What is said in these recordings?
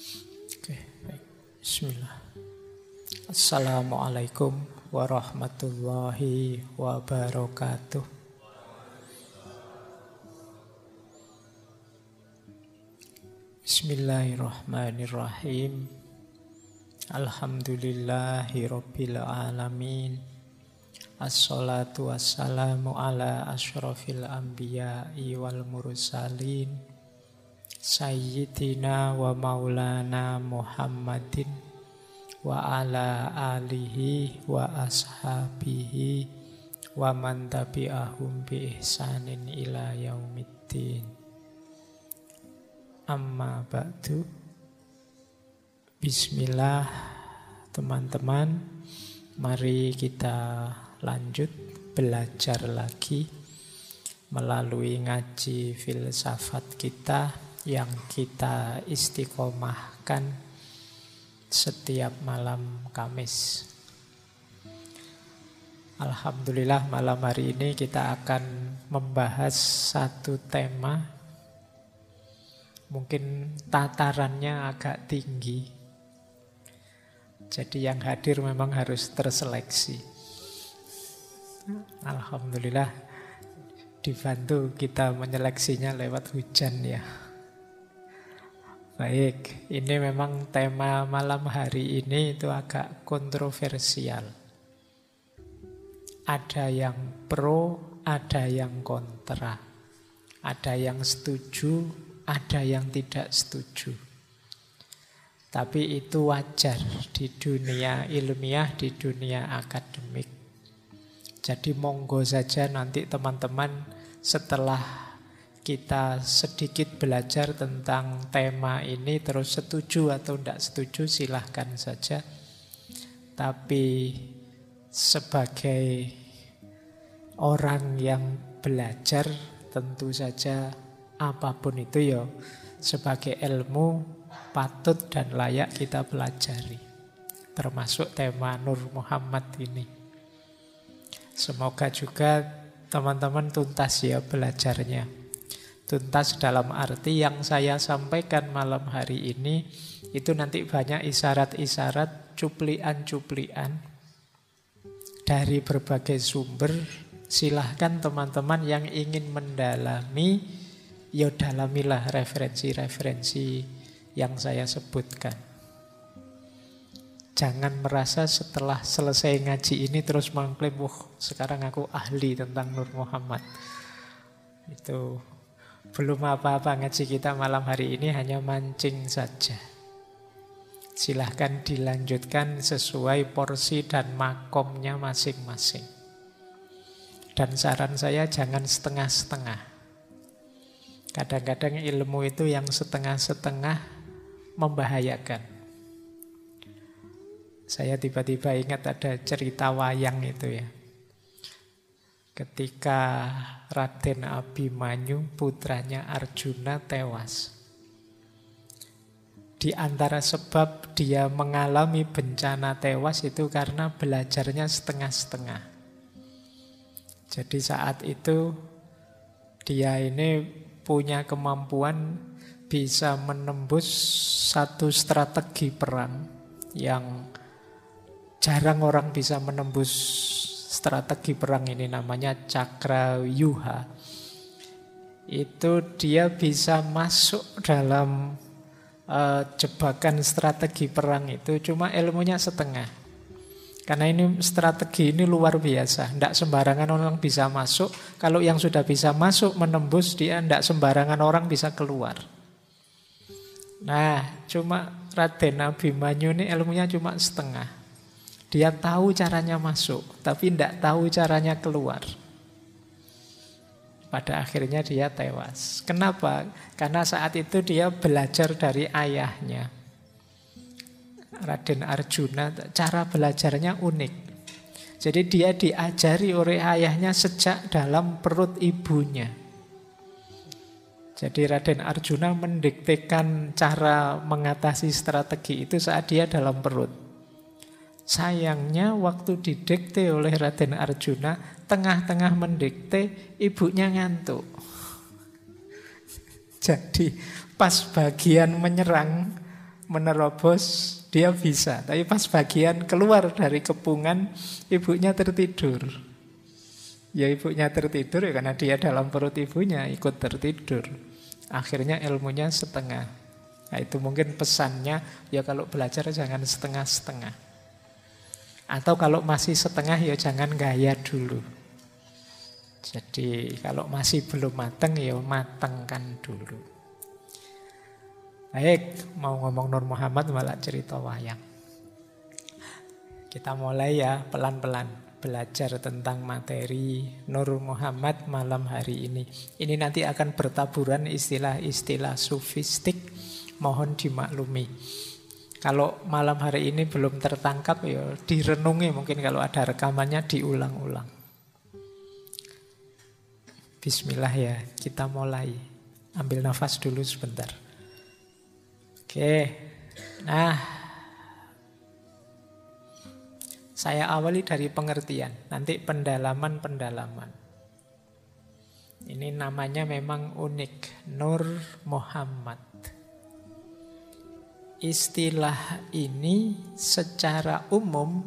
Oke, baik. Bismillah. Assalamualaikum warahmatullahi wabarakatuh. Bismillahirrahmanirrahim. Alhamdulillahi rabbil alamin. Assalatu wassalamu ala ashrafil anbiya'i wal mursalin. Sayyidina wa maulana Muhammadin wa ala alihi wa ashabihi wa man tabi'ahum bi ihsanin ila yaumiddin. Amma ba'du. Bismillah teman-teman. Mari kita lanjut belajar lagi melalui ngaji filsafat kita yang kita istiqomahkan setiap malam Kamis. Alhamdulillah malam hari ini kita akan membahas satu tema mungkin tatarannya agak tinggi. Jadi yang hadir memang harus terseleksi. Alhamdulillah dibantu kita menyeleksinya lewat hujan ya. Baik, ini memang tema malam hari ini itu agak kontroversial. Ada yang pro, ada yang kontra. Ada yang setuju, ada yang tidak setuju. Tapi itu wajar di dunia ilmiah, di dunia akademik. Jadi monggo saja nanti teman-teman setelah kita sedikit belajar tentang tema ini terus setuju atau tidak setuju silahkan saja. Tapi sebagai orang yang belajar tentu saja apa pun itu ya sebagai ilmu patut dan layak kita pelajari. Termasuk tema Nur Muhammad ini. Semoga juga teman-teman tuntas ya belajarnya tuntas dalam arti yang saya sampaikan malam hari ini itu nanti banyak isyarat-isyarat, cuplian-cuplian dari berbagai sumber. Silahkan teman-teman yang ingin mendalami, ya dalamilah referensi-referensi yang saya sebutkan. Jangan merasa setelah selesai ngaji ini terus mengklaim, wah sekarang aku ahli tentang Nur Muhammad. Itu belum apa-apa ngaji kita malam hari ini hanya mancing saja. Silahkan dilanjutkan sesuai porsi dan makomnya masing-masing. Dan saran saya jangan setengah-setengah. Kadang-kadang ilmu itu yang setengah-setengah membahayakan. Saya tiba-tiba ingat ada cerita wayang itu ya. Ketika Raden Abimanyu putranya Arjuna tewas. Di antara sebab dia mengalami bencana tewas itu karena belajarnya setengah-setengah. Jadi saat itu dia ini punya kemampuan bisa menembus satu strategi perang yang jarang orang bisa menembus strategi perang ini namanya cakra yuha. Itu dia bisa masuk dalam uh, jebakan strategi perang itu cuma ilmunya setengah. Karena ini strategi ini luar biasa. Tidak sembarangan orang bisa masuk. Kalau yang sudah bisa masuk menembus dia tidak sembarangan orang bisa keluar. Nah cuma Raden Abimanyu ini ilmunya cuma setengah dia tahu caranya masuk, tapi tidak tahu caranya keluar. Pada akhirnya dia tewas. Kenapa? Karena saat itu dia belajar dari ayahnya. Raden Arjuna, cara belajarnya unik. Jadi dia diajari oleh ayahnya sejak dalam perut ibunya. Jadi Raden Arjuna mendiktekan cara mengatasi strategi itu saat dia dalam perut. Sayangnya waktu didikte oleh Raden Arjuna, tengah-tengah mendikte, ibunya ngantuk. Jadi pas bagian menyerang, menerobos dia bisa. Tapi pas bagian keluar dari kepungan ibunya tertidur. Ya ibunya tertidur ya karena dia dalam perut ibunya ikut tertidur. Akhirnya ilmunya setengah. Nah, itu mungkin pesannya ya kalau belajar jangan setengah-setengah. Atau kalau masih setengah ya jangan gaya dulu. Jadi kalau masih belum mateng ya matengkan dulu. Baik, mau ngomong Nur Muhammad malah cerita wayang. Kita mulai ya pelan-pelan belajar tentang materi Nur Muhammad malam hari ini. Ini nanti akan bertaburan istilah-istilah sufistik, mohon dimaklumi. Kalau malam hari ini belum tertangkap ya direnungi mungkin kalau ada rekamannya diulang-ulang. Bismillah ya, kita mulai. Ambil nafas dulu sebentar. Oke. Nah, Saya awali dari pengertian, nanti pendalaman-pendalaman. Ini namanya memang unik, Nur Muhammad. Istilah ini secara umum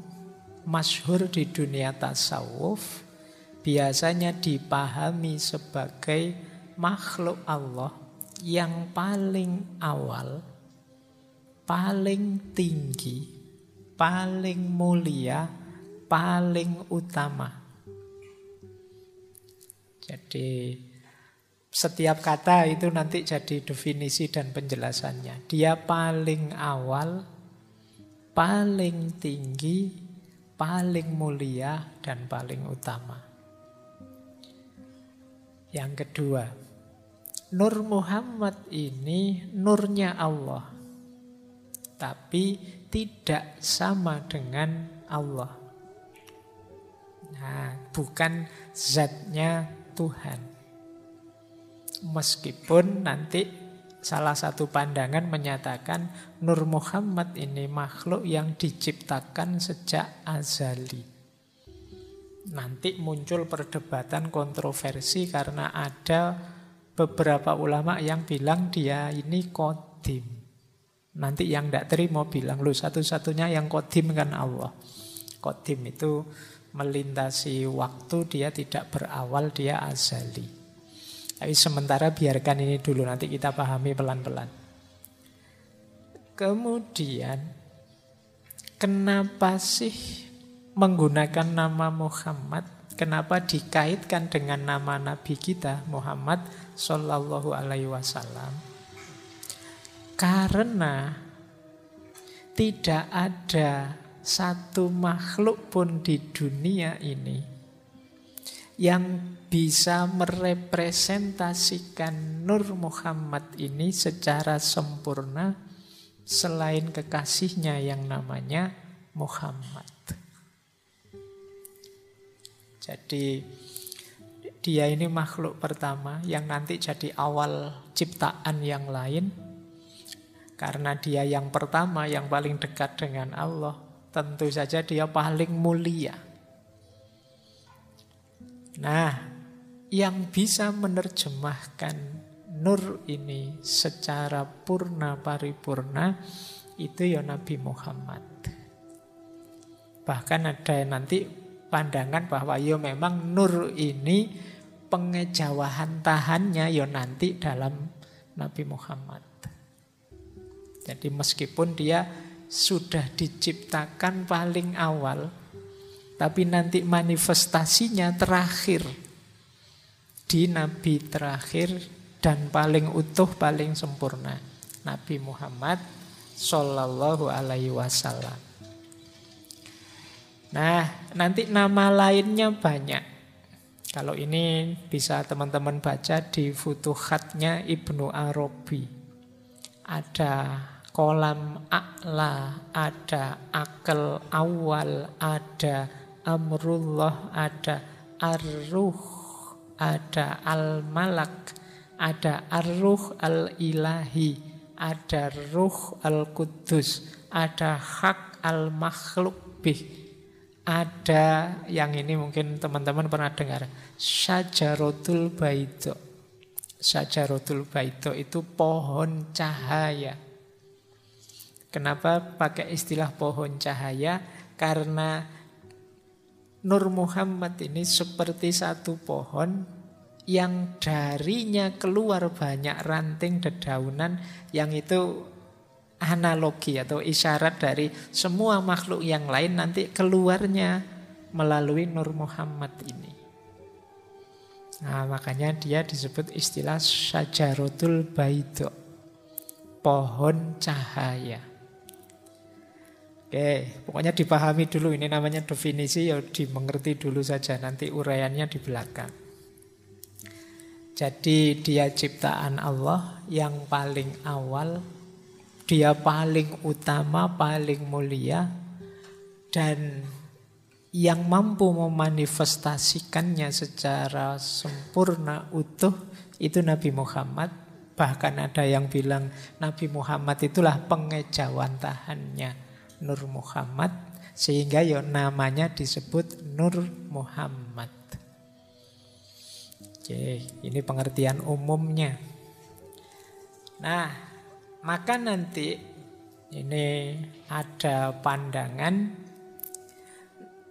masyhur di dunia tasawuf, biasanya dipahami sebagai makhluk Allah yang paling awal, paling tinggi, paling mulia, paling utama. Jadi setiap kata itu nanti jadi definisi dan penjelasannya. Dia paling awal, paling tinggi, paling mulia, dan paling utama. Yang kedua, Nur Muhammad ini nurnya Allah. Tapi tidak sama dengan Allah. Nah, bukan zatnya Tuhan. Meskipun nanti salah satu pandangan menyatakan Nur Muhammad ini makhluk yang diciptakan sejak azali. Nanti muncul perdebatan kontroversi karena ada beberapa ulama yang bilang dia ini kodim. Nanti yang tidak terima bilang, lu satu-satunya yang kodim kan Allah. Kodim itu melintasi waktu, dia tidak berawal, dia azali. Tapi sementara biarkan ini dulu, nanti kita pahami pelan-pelan. Kemudian, kenapa sih menggunakan nama Muhammad? Kenapa dikaitkan dengan nama Nabi kita Muhammad Sallallahu Alaihi Wasallam? Karena tidak ada satu makhluk pun di dunia ini yang bisa merepresentasikan Nur Muhammad ini secara sempurna selain kekasihnya yang namanya Muhammad. Jadi dia ini makhluk pertama yang nanti jadi awal ciptaan yang lain karena dia yang pertama, yang paling dekat dengan Allah, tentu saja dia paling mulia. Nah, yang bisa menerjemahkan nur ini secara purna paripurna itu ya Nabi Muhammad. Bahkan ada nanti pandangan bahwa ya memang nur ini pengejawahan tahannya ya nanti dalam Nabi Muhammad. Jadi meskipun dia sudah diciptakan paling awal, tapi nanti manifestasinya terakhir di Nabi terakhir dan paling utuh, paling sempurna. Nabi Muhammad Sallallahu Alaihi Wasallam. Nah, nanti nama lainnya banyak. Kalau ini bisa teman-teman baca di futuhatnya Ibnu Arabi. Ada kolam a'la, ada akal awal, ada amrullah, ada arruh, ada al-malak, ada arruh al-ilahi, ada ruh al-kudus, ada hak al-makhluk ada yang ini mungkin teman-teman pernah dengar, syajarotul baito. Syajarotul baito itu pohon cahaya. Kenapa pakai istilah pohon cahaya? Karena Nur Muhammad ini seperti satu pohon yang darinya keluar banyak ranting dedaunan yang itu analogi atau isyarat dari semua makhluk yang lain nanti keluarnya melalui Nur Muhammad ini. Nah, makanya dia disebut istilah syajarotul baido. Pohon cahaya. Oke, pokoknya dipahami dulu ini namanya definisi ya dimengerti dulu saja nanti uraiannya di belakang. Jadi dia ciptaan Allah yang paling awal, dia paling utama, paling mulia dan yang mampu memanifestasikannya secara sempurna utuh itu Nabi Muhammad. Bahkan ada yang bilang Nabi Muhammad itulah pengejawantahannya Nur Muhammad sehingga ya namanya disebut Nur Muhammad. Oke, ini pengertian umumnya. Nah, maka nanti ini ada pandangan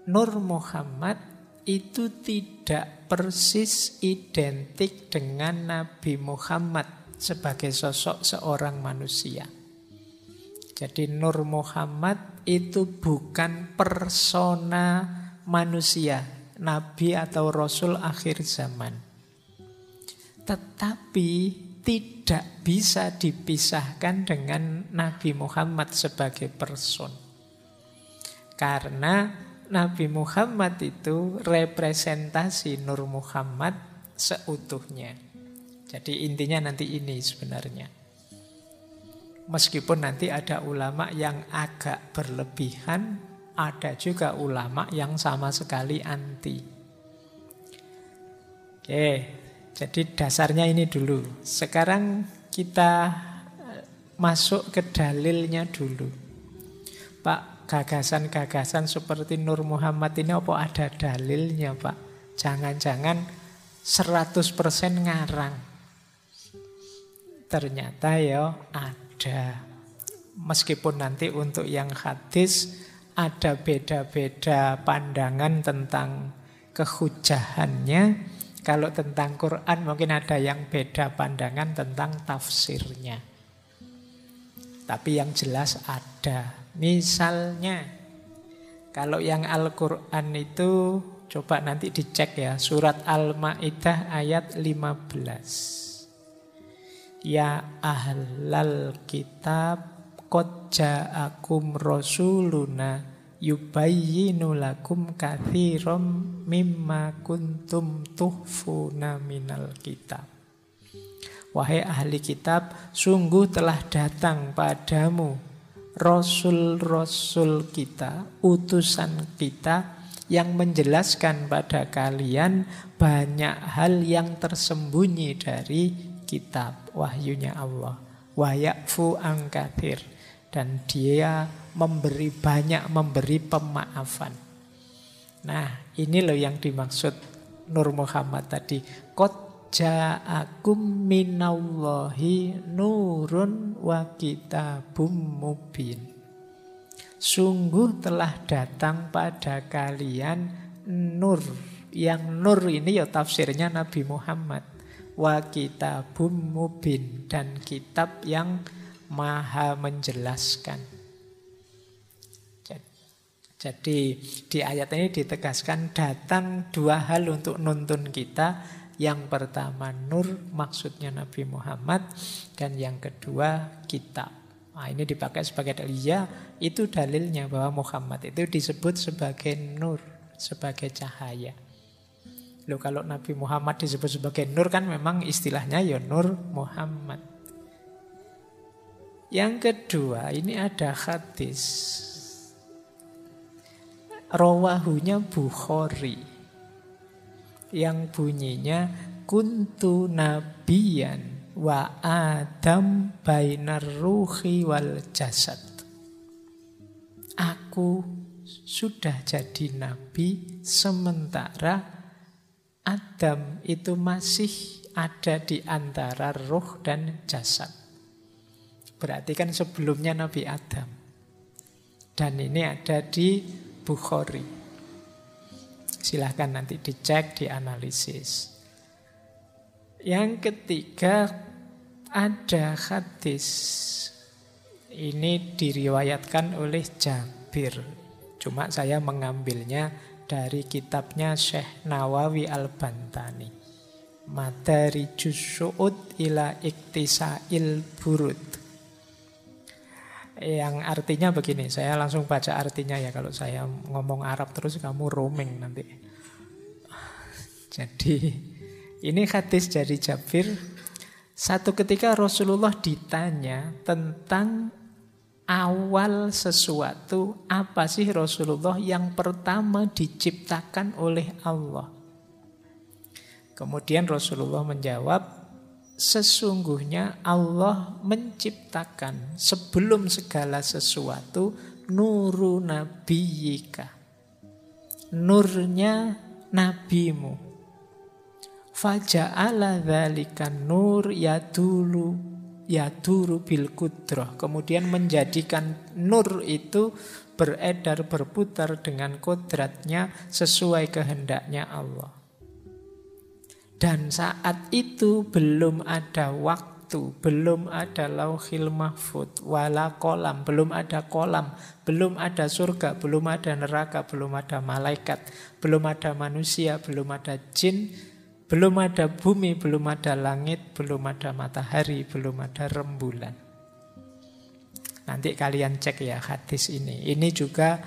Nur Muhammad itu tidak persis identik dengan Nabi Muhammad sebagai sosok seorang manusia. Jadi Nur Muhammad itu bukan persona manusia, nabi atau rasul akhir zaman. Tetapi tidak bisa dipisahkan dengan Nabi Muhammad sebagai person. Karena Nabi Muhammad itu representasi Nur Muhammad seutuhnya. Jadi intinya nanti ini sebenarnya. Meskipun nanti ada ulama yang agak berlebihan, ada juga ulama yang sama sekali anti. Oke, jadi dasarnya ini dulu. Sekarang kita eh, masuk ke dalilnya dulu. Pak, gagasan-gagasan seperti Nur Muhammad ini apa ada dalilnya, Pak? Jangan-jangan 100% ngarang. Ternyata ya ada ada. Meskipun nanti untuk yang hadis ada beda-beda pandangan tentang kehujahannya. Kalau tentang Quran mungkin ada yang beda pandangan tentang tafsirnya. Tapi yang jelas ada. Misalnya, kalau yang Al-Quran itu coba nanti dicek ya. Surat Al-Ma'idah ayat 15. Ya ahlal kitab Qad ja'akum rasuluna yubayyinu lakum kathiram mimma kuntum tuhfuna minal kitab. Wahai ahli kitab, sungguh telah datang padamu Rasul-Rasul kita, utusan kita yang menjelaskan pada kalian banyak hal yang tersembunyi dari kitab wahyunya Allah. Wayakfu angkatir. Dan dia memberi banyak memberi pemaafan. Nah ini loh yang dimaksud Nur Muhammad tadi. Kot ja'akum minallahi nurun wa kitabum mubin. Sungguh telah datang pada kalian nur. Yang nur ini ya tafsirnya Nabi Muhammad wa kitabum mubin dan kitab yang maha menjelaskan. Jadi di ayat ini ditegaskan datang dua hal untuk nuntun kita. Yang pertama nur maksudnya Nabi Muhammad dan yang kedua kitab. Nah, ini dipakai sebagai dalil ya, itu dalilnya bahwa Muhammad itu disebut sebagai nur, sebagai cahaya. Loh kalau Nabi Muhammad disebut sebagai nur kan memang istilahnya ya nur Muhammad. Yang kedua ini ada hadis. Rawahunya Bukhari. Yang bunyinya kuntu nabiyan wa adam bainar ruhi wal jasad. Aku sudah jadi nabi sementara Adam itu masih ada di antara roh dan jasad. Berarti kan sebelumnya Nabi Adam. Dan ini ada di Bukhari. Silahkan nanti dicek, dianalisis. Yang ketiga ada hadis. Ini diriwayatkan oleh Jabir. Cuma saya mengambilnya dari kitabnya Syekh Nawawi Al-Bantani. Materi Su'ud ila iktisail burud. Yang artinya begini, saya langsung baca artinya ya kalau saya ngomong Arab terus kamu roaming nanti. Jadi ini hadis dari Jabir. Satu ketika Rasulullah ditanya tentang awal sesuatu, apa sih Rasulullah yang pertama diciptakan oleh Allah? Kemudian Rasulullah menjawab, sesungguhnya Allah menciptakan sebelum segala sesuatu nuru nabiyika. Nurnya nabimu. Faja'ala dzalikan nur yadulu yaduru bil kudroh. Kemudian menjadikan nur itu beredar berputar dengan kodratnya sesuai kehendaknya Allah. Dan saat itu belum ada waktu, belum ada lauhil mahfud, wala kolam, belum ada kolam, belum ada surga, belum ada neraka, belum ada malaikat, belum ada manusia, belum ada jin, belum ada bumi, belum ada langit, belum ada matahari, belum ada rembulan. Nanti kalian cek ya hadis ini. Ini juga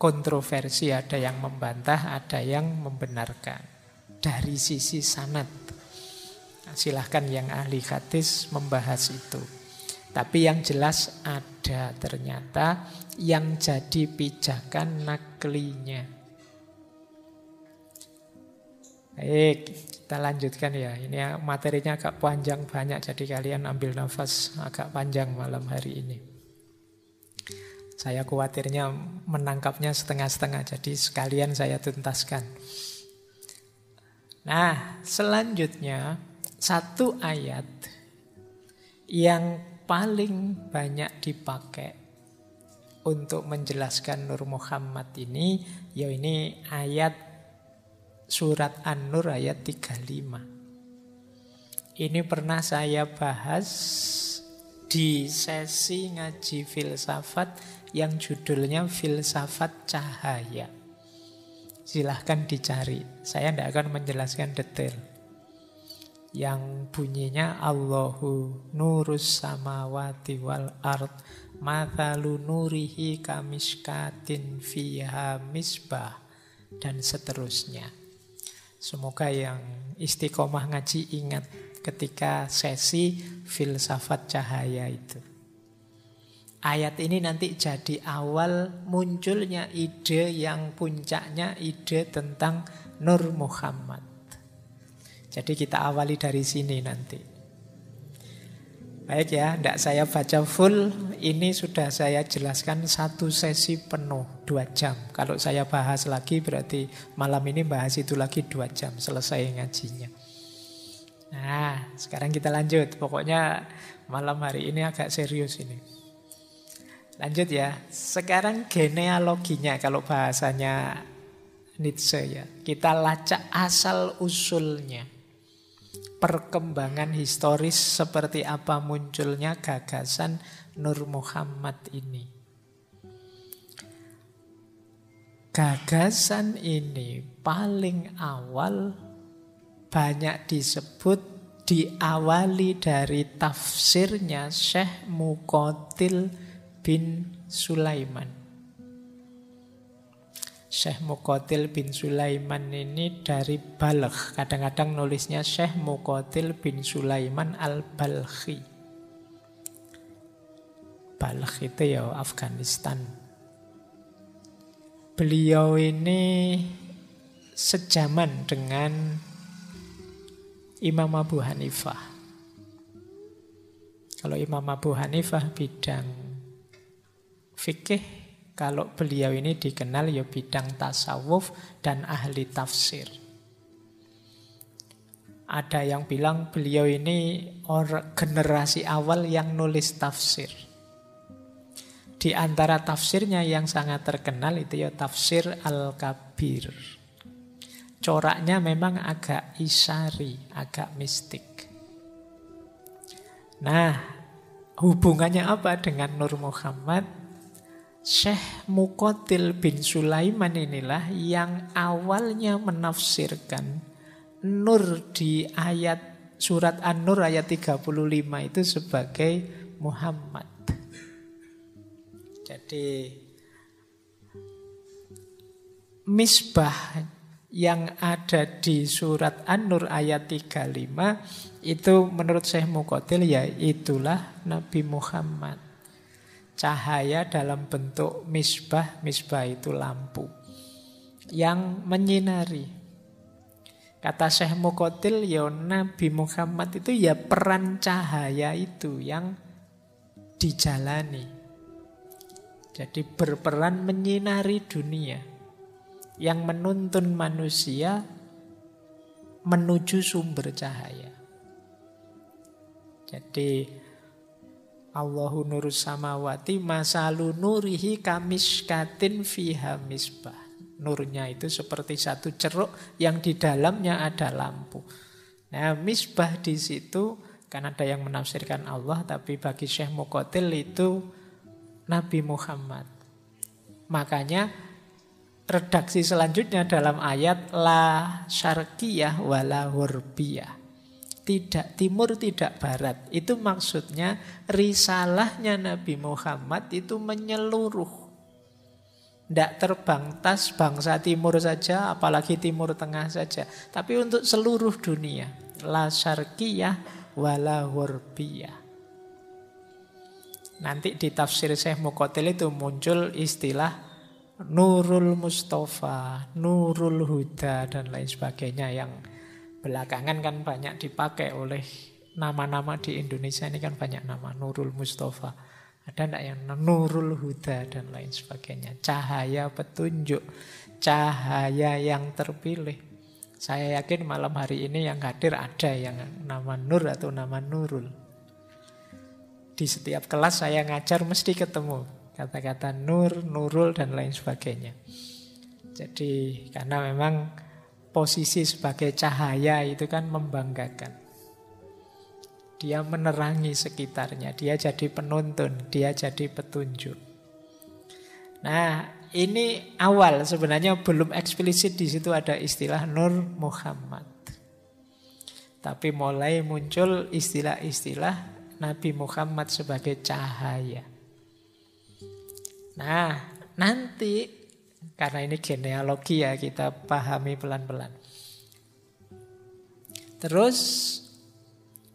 kontroversi, ada yang membantah, ada yang membenarkan. Dari sisi sanat. Silahkan yang ahli hadis membahas itu. Tapi yang jelas ada ternyata yang jadi pijakan naklinya. Baik, kita lanjutkan ya. Ini materinya agak panjang banyak, jadi kalian ambil nafas agak panjang malam hari ini. Saya khawatirnya menangkapnya setengah-setengah, jadi sekalian saya tuntaskan. Nah, selanjutnya satu ayat yang paling banyak dipakai untuk menjelaskan Nur Muhammad ini, ya ini ayat surat An-Nur ayat 35. Ini pernah saya bahas di sesi ngaji filsafat yang judulnya Filsafat Cahaya. Silahkan dicari, saya tidak akan menjelaskan detail. Yang bunyinya Allahu nurus samawati wal ard Mathalu nurihi kamiskatin fiha misbah Dan seterusnya Semoga yang istiqomah ngaji ingat ketika sesi filsafat cahaya itu. Ayat ini nanti jadi awal munculnya ide yang puncaknya ide tentang Nur Muhammad. Jadi kita awali dari sini nanti. Baik ya, tidak saya baca full. Ini sudah saya jelaskan satu sesi penuh, dua jam. Kalau saya bahas lagi berarti malam ini bahas itu lagi dua jam selesai ngajinya. Nah, sekarang kita lanjut. Pokoknya malam hari ini agak serius ini. Lanjut ya. Sekarang genealoginya kalau bahasanya Nietzsche ya. Kita lacak asal usulnya perkembangan historis seperti apa munculnya gagasan Nur Muhammad ini. Gagasan ini paling awal banyak disebut diawali dari tafsirnya Syekh Mukotil bin Sulaiman. Syekh Mukotil bin Sulaiman ini dari Balkh. Kadang-kadang nulisnya Syekh Mukotil bin Sulaiman al-Balkhi. Balkh itu ya Afghanistan. Beliau ini sejaman dengan Imam Abu Hanifah. Kalau Imam Abu Hanifah bidang fikih, kalau beliau ini dikenal ya bidang tasawuf dan ahli tafsir. Ada yang bilang beliau ini orang generasi awal yang nulis tafsir. Di antara tafsirnya yang sangat terkenal itu ya tafsir Al-Kabir. Coraknya memang agak isari, agak mistik. Nah, hubungannya apa dengan Nur Muhammad? Syekh Mukotil bin Sulaiman inilah yang awalnya menafsirkan Nur di ayat surat An-Nur ayat 35 itu sebagai Muhammad. Jadi misbah yang ada di surat An-Nur ayat 35 itu menurut Syekh Mukotil ya itulah Nabi Muhammad. Cahaya dalam bentuk misbah, misbah itu lampu yang menyinari Kata Syekh Mukotil, ya Nabi Muhammad itu ya peran cahaya itu yang dijalani. Jadi berperan menyinari dunia. Yang menuntun manusia menuju sumber cahaya. Jadi Allahu nurus samawati masalu nurihi kamiskatin fiha misbah. Nurnya itu seperti satu ceruk yang di dalamnya ada lampu. Nah, misbah di situ kan ada yang menafsirkan Allah, tapi bagi Syekh Mukotil itu Nabi Muhammad. Makanya redaksi selanjutnya dalam ayat la syarqiyah wala hurbiyah. Tidak timur, tidak barat. Itu maksudnya risalahnya Nabi Muhammad itu menyeluruh tidak terbang tas bangsa timur saja, apalagi timur tengah saja. Tapi untuk seluruh dunia. La syarqiyah wala hurbiyah. Nanti di tafsir Syekh Mukotil itu muncul istilah Nurul Mustafa, Nurul Huda, dan lain sebagainya yang belakangan kan banyak dipakai oleh nama-nama di Indonesia ini kan banyak nama Nurul Mustafa. Ada enggak yang nurul huda dan lain sebagainya. Cahaya petunjuk. Cahaya yang terpilih. Saya yakin malam hari ini yang hadir ada yang nama Nur atau nama Nurul. Di setiap kelas saya ngajar mesti ketemu kata-kata Nur, Nurul dan lain sebagainya. Jadi karena memang posisi sebagai cahaya itu kan membanggakan. Dia menerangi sekitarnya, dia jadi penuntun, dia jadi petunjuk. Nah, ini awal sebenarnya belum eksplisit di situ ada istilah Nur Muhammad. Tapi mulai muncul istilah-istilah Nabi Muhammad sebagai cahaya. Nah, nanti karena ini genealogi ya kita pahami pelan-pelan. Terus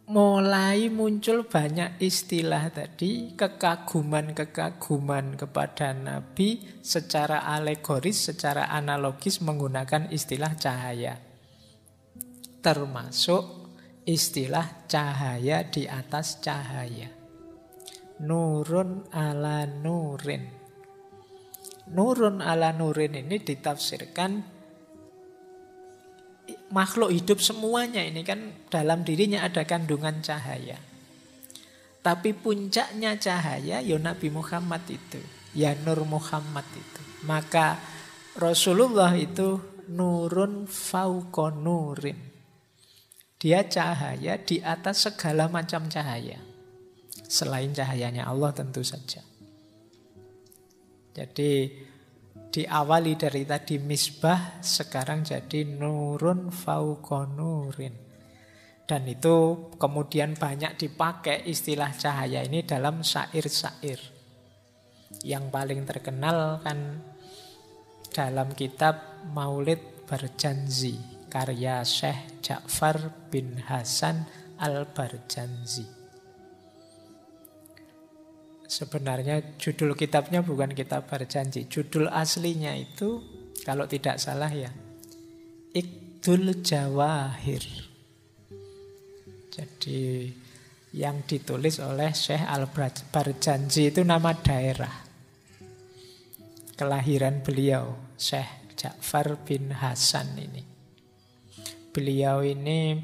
mulai muncul banyak istilah tadi kekaguman-kekaguman kepada Nabi secara alegoris, secara analogis menggunakan istilah cahaya. Termasuk istilah cahaya di atas cahaya. Nurun ala nurin. Nurun ala nurin ini ditafsirkan makhluk hidup semuanya ini kan dalam dirinya ada kandungan cahaya. Tapi puncaknya cahaya ya Nabi Muhammad itu, ya Nur Muhammad itu. Maka Rasulullah itu nurun fauqa nurin. Dia cahaya di atas segala macam cahaya. Selain cahayanya Allah tentu saja. Jadi diawali dari tadi misbah sekarang jadi nurun faukonurin. Dan itu kemudian banyak dipakai istilah cahaya ini dalam syair-syair. Yang paling terkenal kan dalam kitab Maulid Barjanzi karya Syekh Ja'far bin Hasan Al-Barjanzi Sebenarnya judul kitabnya bukan kitab berjanji. Judul aslinya itu kalau tidak salah ya Ikdul Jawahir. Jadi yang ditulis oleh Syekh Al-Barjanji itu nama daerah. Kelahiran beliau, Syekh Ja'far bin Hasan ini. Beliau ini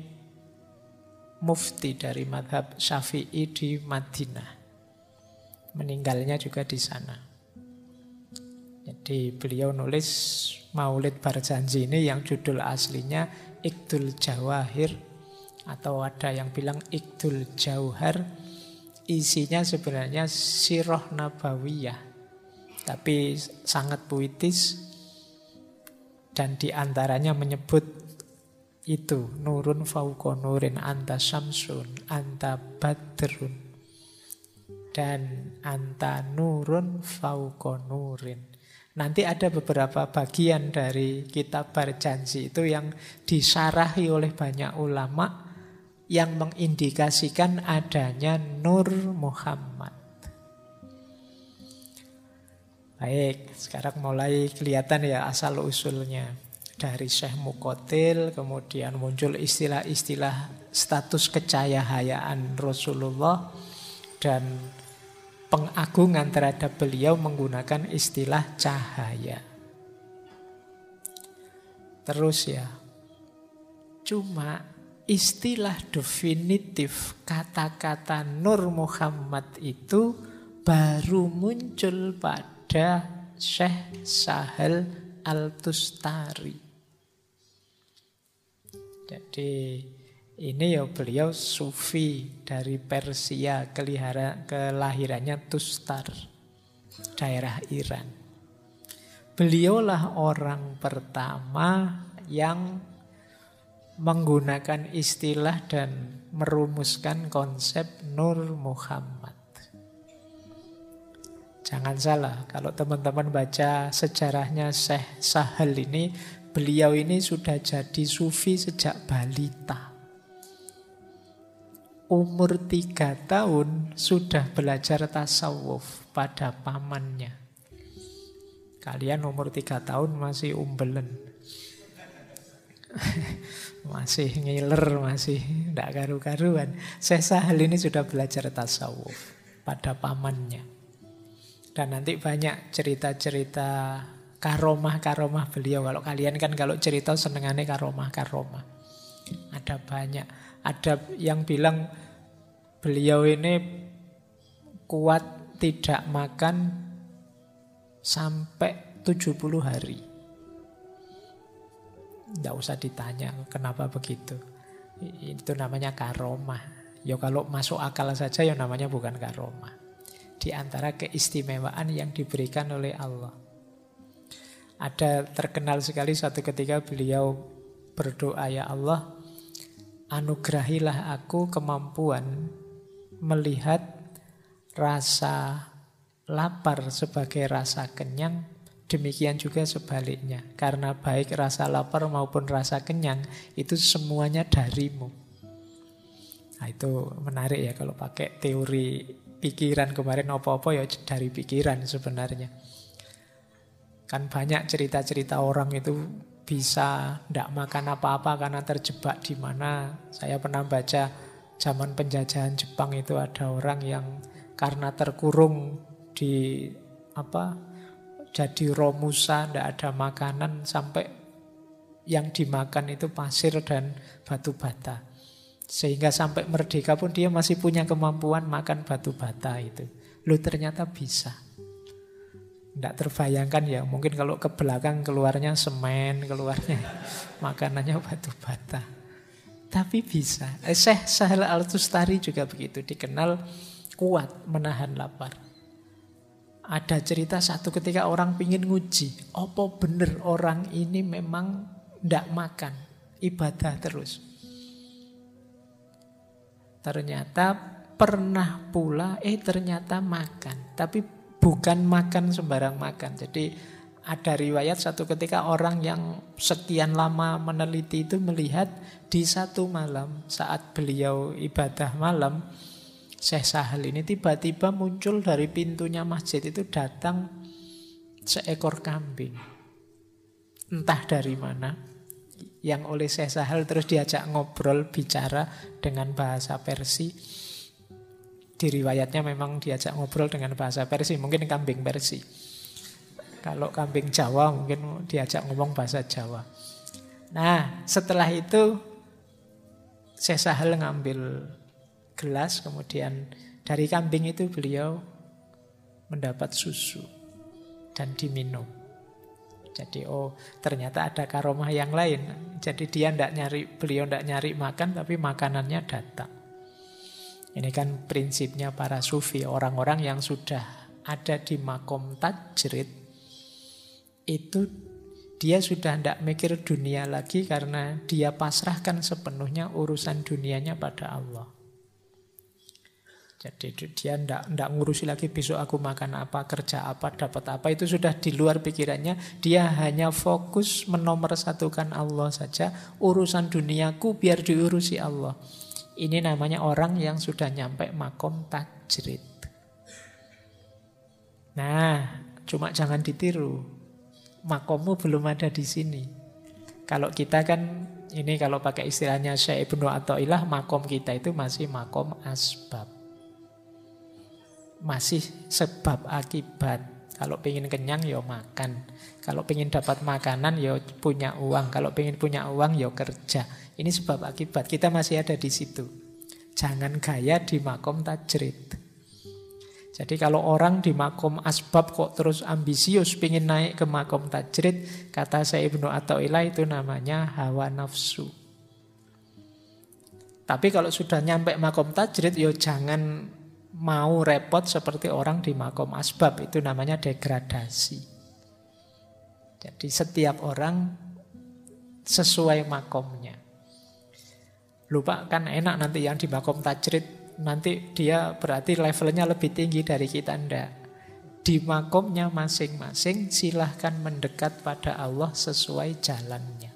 mufti dari madhab syafi'i di Madinah. Meninggalnya juga di sana. Jadi beliau nulis Maulid Barjanji ini yang judul aslinya Ikdul Jawahir atau ada yang bilang Ikdul Jauhar isinya sebenarnya Siroh Nabawiyah tapi sangat puitis dan di antaranya menyebut itu nurun fauqa nurin anta syamsun anta badrun dan anta nurun fauqa nurin Nanti ada beberapa bagian dari kitab berjanji itu yang disarahi oleh banyak ulama yang mengindikasikan adanya Nur Muhammad. Baik, sekarang mulai kelihatan ya asal usulnya. Dari Syekh Mukotil, kemudian muncul istilah-istilah status kecayahayaan Rasulullah dan pengagungan terhadap beliau menggunakan istilah cahaya. Terus ya, cuma istilah definitif kata-kata Nur Muhammad itu baru muncul pada ada Syekh Sahel Al-Tustari. Jadi ini ya beliau sufi dari Persia, kelihara, kelahirannya Tustar, daerah Iran. Beliaulah orang pertama yang menggunakan istilah dan merumuskan konsep Nur Muhammad. Jangan salah, kalau teman-teman baca sejarahnya Syekh Sahal ini, beliau ini sudah jadi sufi sejak balita. Umur tiga tahun sudah belajar tasawuf pada pamannya. Kalian umur tiga tahun masih umbelen. masih ngiler, masih tidak karu-karuan. Syekh Sahal ini sudah belajar tasawuf pada pamannya. Dan nanti banyak cerita-cerita karomah-karomah beliau. Kalau kalian kan kalau cerita senengannya karomah-karomah. Ada banyak. Ada yang bilang beliau ini kuat tidak makan sampai 70 hari. Tidak usah ditanya kenapa begitu. Itu namanya karomah. Ya kalau masuk akal saja ya namanya bukan karomah di antara keistimewaan yang diberikan oleh Allah. Ada terkenal sekali suatu ketika beliau berdoa, "Ya Allah, anugerahilah aku kemampuan melihat rasa lapar sebagai rasa kenyang, demikian juga sebaliknya. Karena baik rasa lapar maupun rasa kenyang itu semuanya darimu." Nah, itu menarik ya kalau pakai teori pikiran kemarin apa-apa ya dari pikiran sebenarnya. Kan banyak cerita-cerita orang itu bisa tidak makan apa-apa karena terjebak di mana. Saya pernah baca zaman penjajahan Jepang itu ada orang yang karena terkurung di apa jadi romusa, tidak ada makanan sampai yang dimakan itu pasir dan batu bata. Sehingga sampai merdeka pun dia masih punya kemampuan makan batu bata itu. Lu ternyata bisa. Tidak terbayangkan ya, mungkin kalau ke belakang keluarnya semen, keluarnya makanannya batu bata. Tapi bisa. Eh, Syekh Sahel Al-Tustari juga begitu, dikenal kuat menahan lapar. Ada cerita satu ketika orang pingin nguji, apa bener orang ini memang tidak makan, ibadah terus. Ternyata pernah pula, eh ternyata makan. Tapi bukan makan sembarang makan. Jadi ada riwayat satu ketika orang yang sekian lama meneliti itu melihat di satu malam saat beliau ibadah malam, Syekh Sahal ini tiba-tiba muncul dari pintunya masjid itu datang seekor kambing. Entah dari mana yang oleh Syekh Sahal terus diajak ngobrol bicara dengan bahasa Persi. Di riwayatnya memang diajak ngobrol dengan bahasa Persi, mungkin kambing Persi. Kalau kambing Jawa mungkin diajak ngomong bahasa Jawa. Nah, setelah itu Sesahel ngambil gelas, kemudian dari kambing itu beliau mendapat susu dan diminum. Jadi oh ternyata ada karomah yang lain. Jadi dia tidak nyari, beliau tidak nyari makan, tapi makanannya datang. Ini kan prinsipnya para sufi, orang-orang yang sudah ada di makom tajrid, itu dia sudah tidak mikir dunia lagi karena dia pasrahkan sepenuhnya urusan dunianya pada Allah. Jadi dia tidak ndak ngurusi lagi besok aku makan apa, kerja apa, dapat apa. Itu sudah di luar pikirannya. Dia hanya fokus menomorsatukan Allah saja. Urusan duniaku biar diurusi Allah. Ini namanya orang yang sudah nyampe makom tajrid. Nah, cuma jangan ditiru. Makommu belum ada di sini. Kalau kita kan ini kalau pakai istilahnya Syekh Ibnu Athaillah makom kita itu masih makom asbab masih sebab akibat. Kalau pengen kenyang ya makan. Kalau pengen dapat makanan ya punya uang. Kalau pengen punya uang ya kerja. Ini sebab akibat. Kita masih ada di situ. Jangan gaya di makom tajrid. Jadi kalau orang di makom asbab kok terus ambisius pengen naik ke makom tajrid, kata saya Ibnu Atta'illah itu namanya hawa nafsu. Tapi kalau sudah nyampe makom tajrid, ya jangan mau repot seperti orang di makom asbab itu namanya degradasi. Jadi setiap orang sesuai makomnya. Lupa kan enak nanti yang di makom tajrid nanti dia berarti levelnya lebih tinggi dari kita ndak. Di makomnya masing-masing silahkan mendekat pada Allah sesuai jalannya.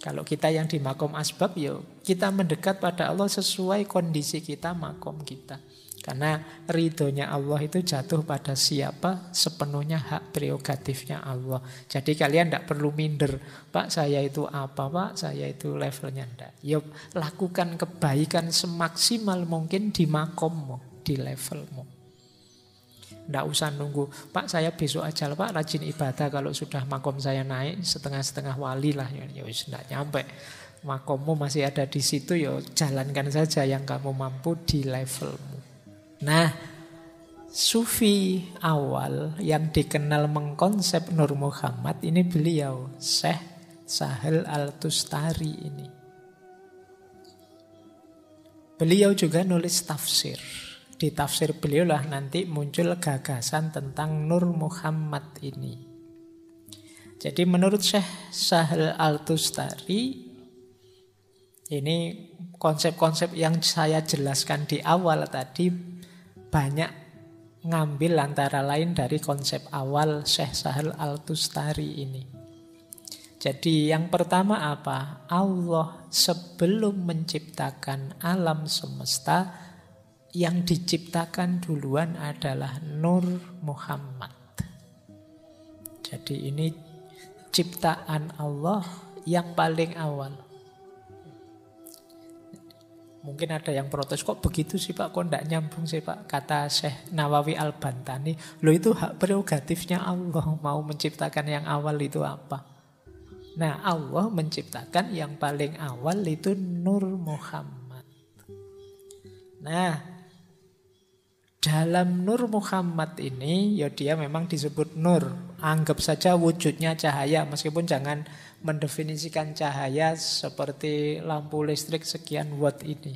Kalau kita yang di makom asbab, ya kita mendekat pada Allah sesuai kondisi kita, makom kita. Karena ridhonya Allah itu jatuh pada siapa sepenuhnya hak prerogatifnya Allah. Jadi kalian tidak perlu minder. Pak saya itu apa pak? Saya itu levelnya tidak. Ya lakukan kebaikan semaksimal mungkin di makommu, di levelmu. Tidak usah nunggu, Pak saya besok aja Pak rajin ibadah kalau sudah makom saya naik setengah-setengah wali lah. Ya, ya tidak nyampe. Makommu masih ada di situ ya jalankan saja yang kamu mampu di levelmu. Nah, Sufi awal yang dikenal mengkonsep Nur Muhammad ini beliau Syekh Sahel Al-Tustari ini. Beliau juga nulis tafsir di tafsir beliau lah nanti muncul gagasan tentang Nur Muhammad ini. Jadi menurut Syekh Sahel Al-Tustari ini konsep-konsep yang saya jelaskan di awal tadi banyak ngambil antara lain dari konsep awal Syekh Sahel Al-Tustari ini. Jadi yang pertama apa? Allah sebelum menciptakan alam semesta yang diciptakan duluan adalah Nur Muhammad. Jadi ini ciptaan Allah yang paling awal. Mungkin ada yang protes, kok begitu sih Pak, kok tidak nyambung sih Pak? Kata Syekh Nawawi Al-Bantani, lo itu hak prerogatifnya Allah mau menciptakan yang awal itu apa? Nah Allah menciptakan yang paling awal itu Nur Muhammad. Nah dalam Nur Muhammad ini ya dia memang disebut Nur. Anggap saja wujudnya cahaya meskipun jangan mendefinisikan cahaya seperti lampu listrik sekian watt ini.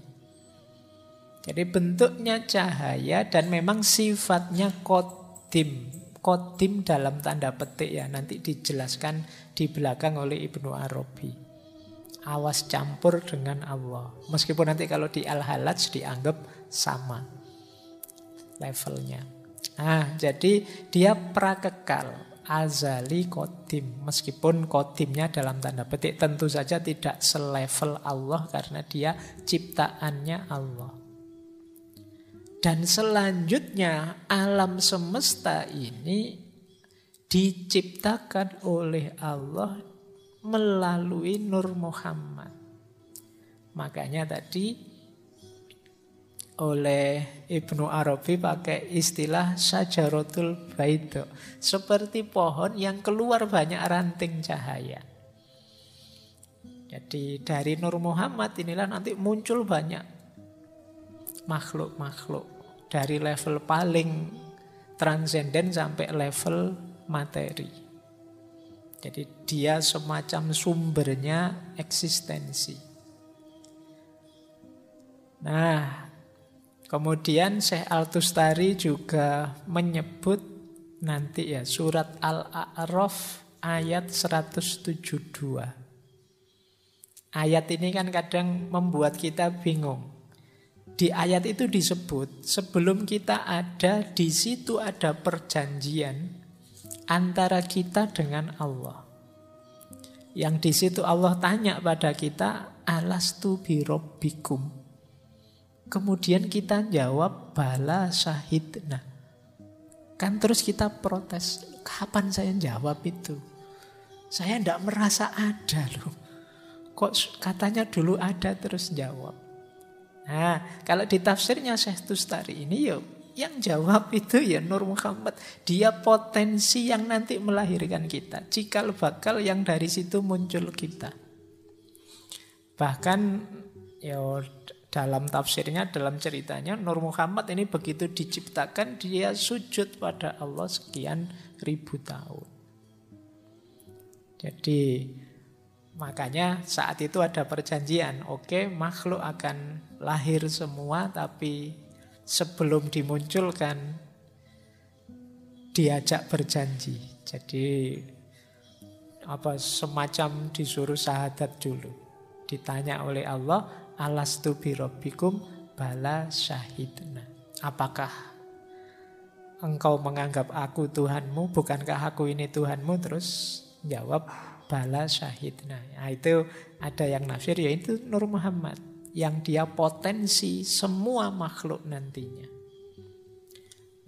Jadi bentuknya cahaya dan memang sifatnya kodim. Kodim dalam tanda petik ya nanti dijelaskan di belakang oleh Ibnu Arabi. Awas campur dengan Allah. Meskipun nanti kalau di Al-Halaj dianggap sama levelnya. Nah, jadi dia prakekal, azali kodim. Meskipun kodimnya dalam tanda petik tentu saja tidak selevel Allah karena dia ciptaannya Allah. Dan selanjutnya alam semesta ini diciptakan oleh Allah melalui Nur Muhammad. Makanya tadi oleh Ibnu Arabi pakai istilah sajaratul baido. Seperti pohon yang keluar banyak ranting cahaya. Jadi dari Nur Muhammad inilah nanti muncul banyak makhluk-makhluk dari level paling transenden sampai level materi. Jadi dia semacam sumbernya eksistensi. Nah, kemudian Syekh Al-Tustari juga menyebut nanti ya surat Al-A'raf ayat 172. Ayat ini kan kadang membuat kita bingung. Di ayat itu disebut sebelum kita ada di situ ada perjanjian antara kita dengan Allah. Yang di situ Allah tanya pada kita, alastu birobbikum. Kemudian kita jawab bala syahidna. Kan terus kita protes, kapan saya jawab itu? Saya tidak merasa ada loh. Kok katanya dulu ada terus jawab. Nah, kalau di tafsirnya Syekh Tustari ini ya yang jawab itu ya Nur Muhammad. Dia potensi yang nanti melahirkan kita. Cikal bakal yang dari situ muncul kita. Bahkan ya dalam tafsirnya, dalam ceritanya, Nur Muhammad ini begitu diciptakan, dia sujud pada Allah sekian ribu tahun. Jadi makanya saat itu ada perjanjian, oke makhluk akan lahir semua, tapi sebelum dimunculkan diajak berjanji. Jadi apa semacam disuruh syahadat dulu. Ditanya oleh Allah, alastu birobbikum bala syahidna. Apakah engkau menganggap aku Tuhanmu, bukankah aku ini Tuhanmu? Terus jawab bala syahidna. Nah, itu ada yang nafsir yaitu Nur Muhammad yang dia potensi semua makhluk nantinya.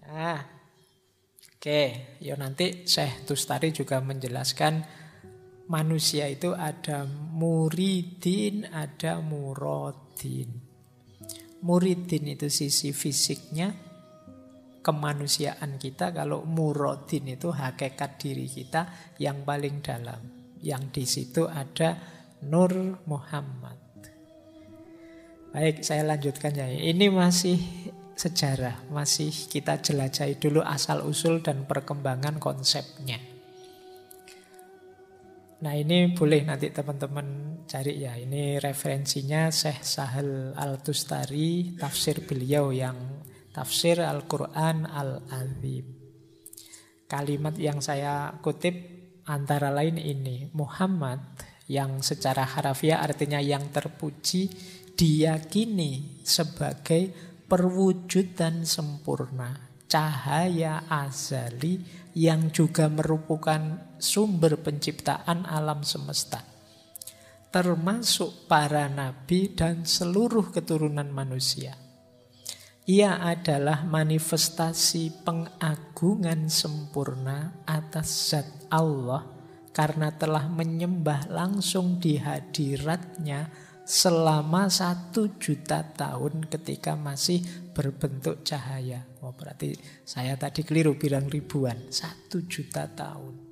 Nah, oke, okay. ya nanti Syekh Tustari juga menjelaskan manusia itu ada muridin, ada murodin. Muridin itu sisi fisiknya, kemanusiaan kita. Kalau murodin itu hakikat diri kita yang paling dalam. Yang di situ ada Nur Muhammad. Baik, saya lanjutkan ya. Ini masih sejarah, masih kita jelajahi dulu asal-usul dan perkembangan konsepnya. Nah ini boleh nanti teman-teman cari ya. Ini referensinya Syekh Sahel Al-Tustari, tafsir beliau yang tafsir Al-Quran Al-Azim. Kalimat yang saya kutip antara lain ini. Muhammad yang secara harafiah artinya yang terpuji diyakini sebagai perwujudan sempurna cahaya azali yang juga merupakan sumber penciptaan alam semesta. Termasuk para nabi dan seluruh keturunan manusia. Ia adalah manifestasi pengagungan sempurna atas zat Allah karena telah menyembah langsung di hadiratnya selama satu juta tahun ketika masih berbentuk cahaya. Oh, berarti saya tadi keliru bilang ribuan, satu juta tahun.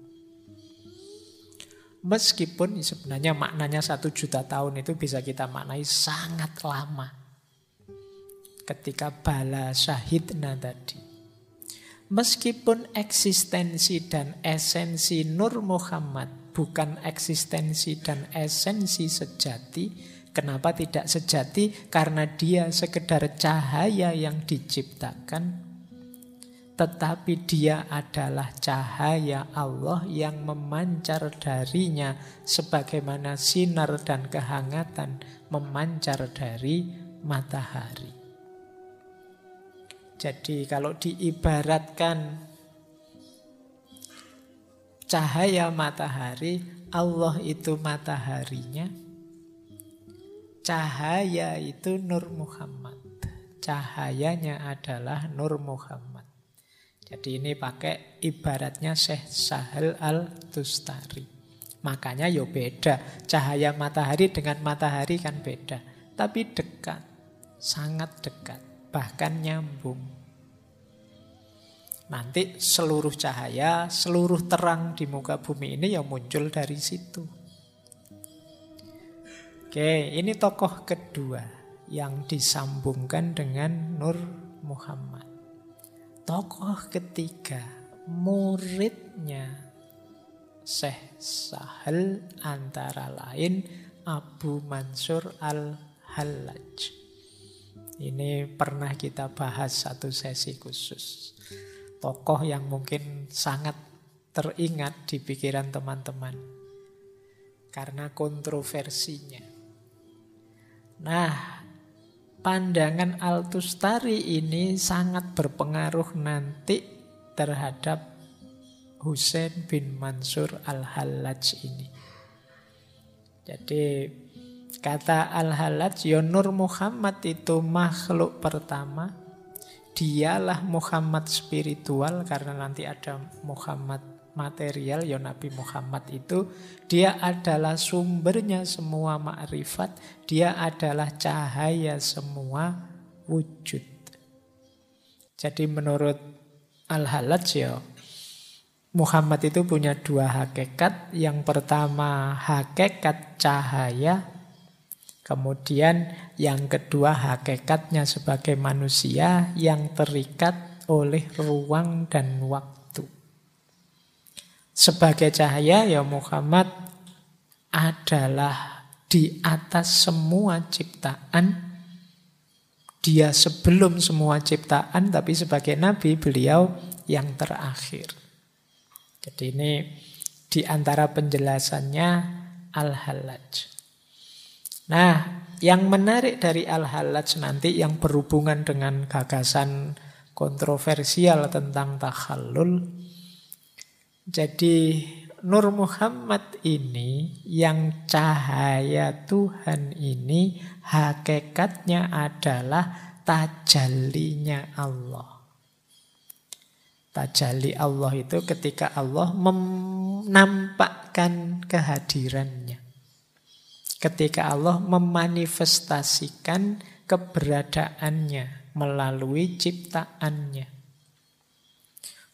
Meskipun sebenarnya maknanya satu juta tahun itu bisa kita maknai sangat lama. Ketika bala syahidna tadi. Meskipun eksistensi dan esensi Nur Muhammad bukan eksistensi dan esensi sejati, Kenapa tidak sejati? Karena dia sekedar cahaya yang diciptakan tetapi dia adalah cahaya Allah yang memancar darinya sebagaimana sinar dan kehangatan memancar dari matahari. Jadi kalau diibaratkan cahaya matahari, Allah itu mataharinya, Cahaya itu Nur Muhammad. Cahayanya adalah Nur Muhammad. Jadi ini pakai ibaratnya Syekh Sahel Al-Tustari. Makanya yo ya beda. Cahaya matahari dengan matahari kan beda. Tapi dekat. Sangat dekat. Bahkan nyambung. Nanti seluruh cahaya, seluruh terang di muka bumi ini yang muncul dari situ. Oke, ini tokoh kedua yang disambungkan dengan Nur Muhammad. Tokoh ketiga, muridnya Syekh Sahal antara lain Abu Mansur Al-Hallaj. Ini pernah kita bahas satu sesi khusus. Tokoh yang mungkin sangat teringat di pikiran teman-teman. Karena kontroversinya. Nah, pandangan Altustari ini sangat berpengaruh nanti terhadap Husain bin Mansur Al-Hallaj ini. Jadi Kata Al-Halaj, ya Nur Muhammad itu makhluk pertama. Dialah Muhammad spiritual karena nanti ada Muhammad material, ya Nabi Muhammad itu. Dia adalah sumbernya semua makrifat. Dia adalah cahaya semua wujud. Jadi menurut Al-Halaj ya Muhammad itu punya dua hakikat. Yang pertama hakikat cahaya Kemudian yang kedua hakikatnya sebagai manusia yang terikat oleh ruang dan waktu. Sebagai cahaya ya Muhammad adalah di atas semua ciptaan. Dia sebelum semua ciptaan tapi sebagai nabi beliau yang terakhir. Jadi ini di antara penjelasannya Al-Hallaj. Nah, yang menarik dari Al-Halaj nanti yang berhubungan dengan gagasan kontroversial tentang takhallul. Jadi Nur Muhammad ini yang cahaya Tuhan ini hakikatnya adalah tajallinya Allah. Tajalli Allah itu ketika Allah menampakkan kehadirannya ketika Allah memanifestasikan keberadaannya melalui ciptaannya.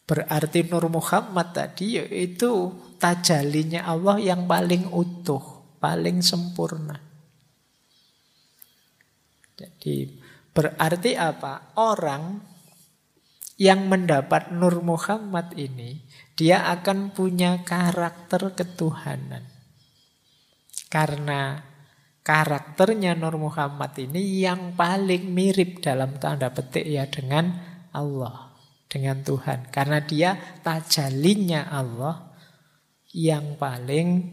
Berarti Nur Muhammad tadi yaitu tajalinya Allah yang paling utuh, paling sempurna. Jadi berarti apa? Orang yang mendapat Nur Muhammad ini, dia akan punya karakter ketuhanan. Karena karakternya Nur Muhammad ini yang paling mirip dalam tanda petik ya dengan Allah, dengan Tuhan. Karena dia tajalinya Allah yang paling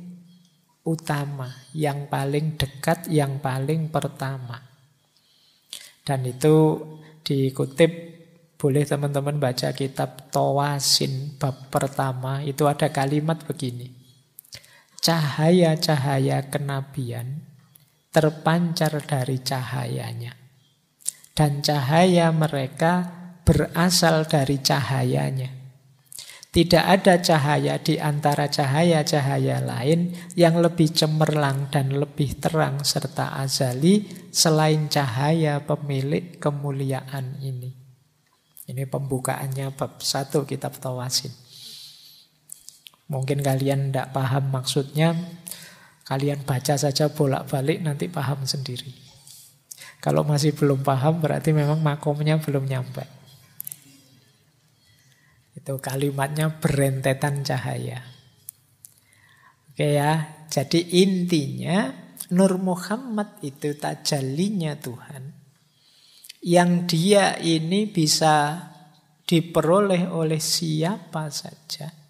utama, yang paling dekat, yang paling pertama. Dan itu dikutip boleh teman-teman baca kitab Tawasin bab pertama itu ada kalimat begini cahaya-cahaya kenabian terpancar dari cahayanya. Dan cahaya mereka berasal dari cahayanya. Tidak ada cahaya di antara cahaya-cahaya lain yang lebih cemerlang dan lebih terang serta azali selain cahaya pemilik kemuliaan ini. Ini pembukaannya bab 1 kitab Tawasin. Mungkin kalian tidak paham maksudnya, kalian baca saja bolak-balik nanti paham sendiri. Kalau masih belum paham berarti memang makomnya belum nyampe. Itu kalimatnya berentetan cahaya. Oke ya, jadi intinya Nur Muhammad itu tajalinya Tuhan. Yang dia ini bisa diperoleh oleh siapa saja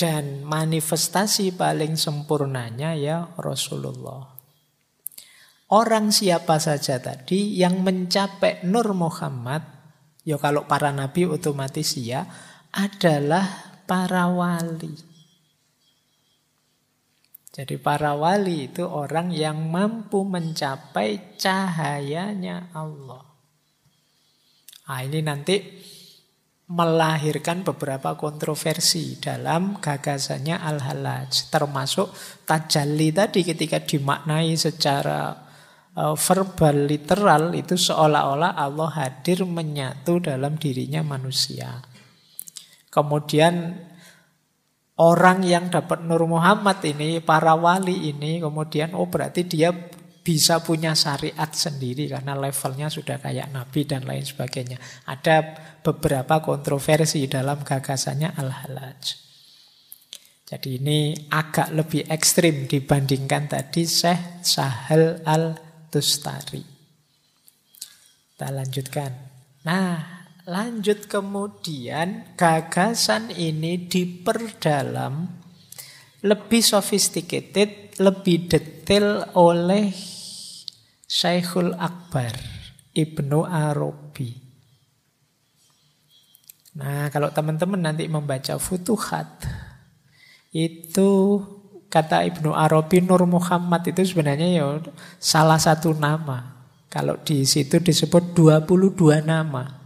dan manifestasi paling sempurnanya ya Rasulullah. Orang siapa saja tadi yang mencapai Nur Muhammad, ya kalau para nabi otomatis ya, adalah para wali. Jadi para wali itu orang yang mampu mencapai cahayanya Allah. Nah ini nanti melahirkan beberapa kontroversi dalam gagasannya Al-Halaj. Termasuk tajalli tadi ketika dimaknai secara verbal literal itu seolah-olah Allah hadir menyatu dalam dirinya manusia. Kemudian orang yang dapat Nur Muhammad ini, para wali ini, kemudian oh berarti dia bisa punya syariat sendiri karena levelnya sudah kayak Nabi dan lain sebagainya. Ada beberapa kontroversi dalam gagasannya Al-Halaj. Jadi ini agak lebih ekstrim dibandingkan tadi Syekh Sahel Al-Tustari. Kita lanjutkan. Nah, lanjut kemudian gagasan ini diperdalam lebih sophisticated, lebih detail oleh Syekhul Akbar Ibnu Arabi. Nah, kalau teman-teman nanti membaca Futuhat, itu kata Ibnu Arabi Nur Muhammad itu sebenarnya ya salah satu nama. Kalau di situ disebut 22 nama.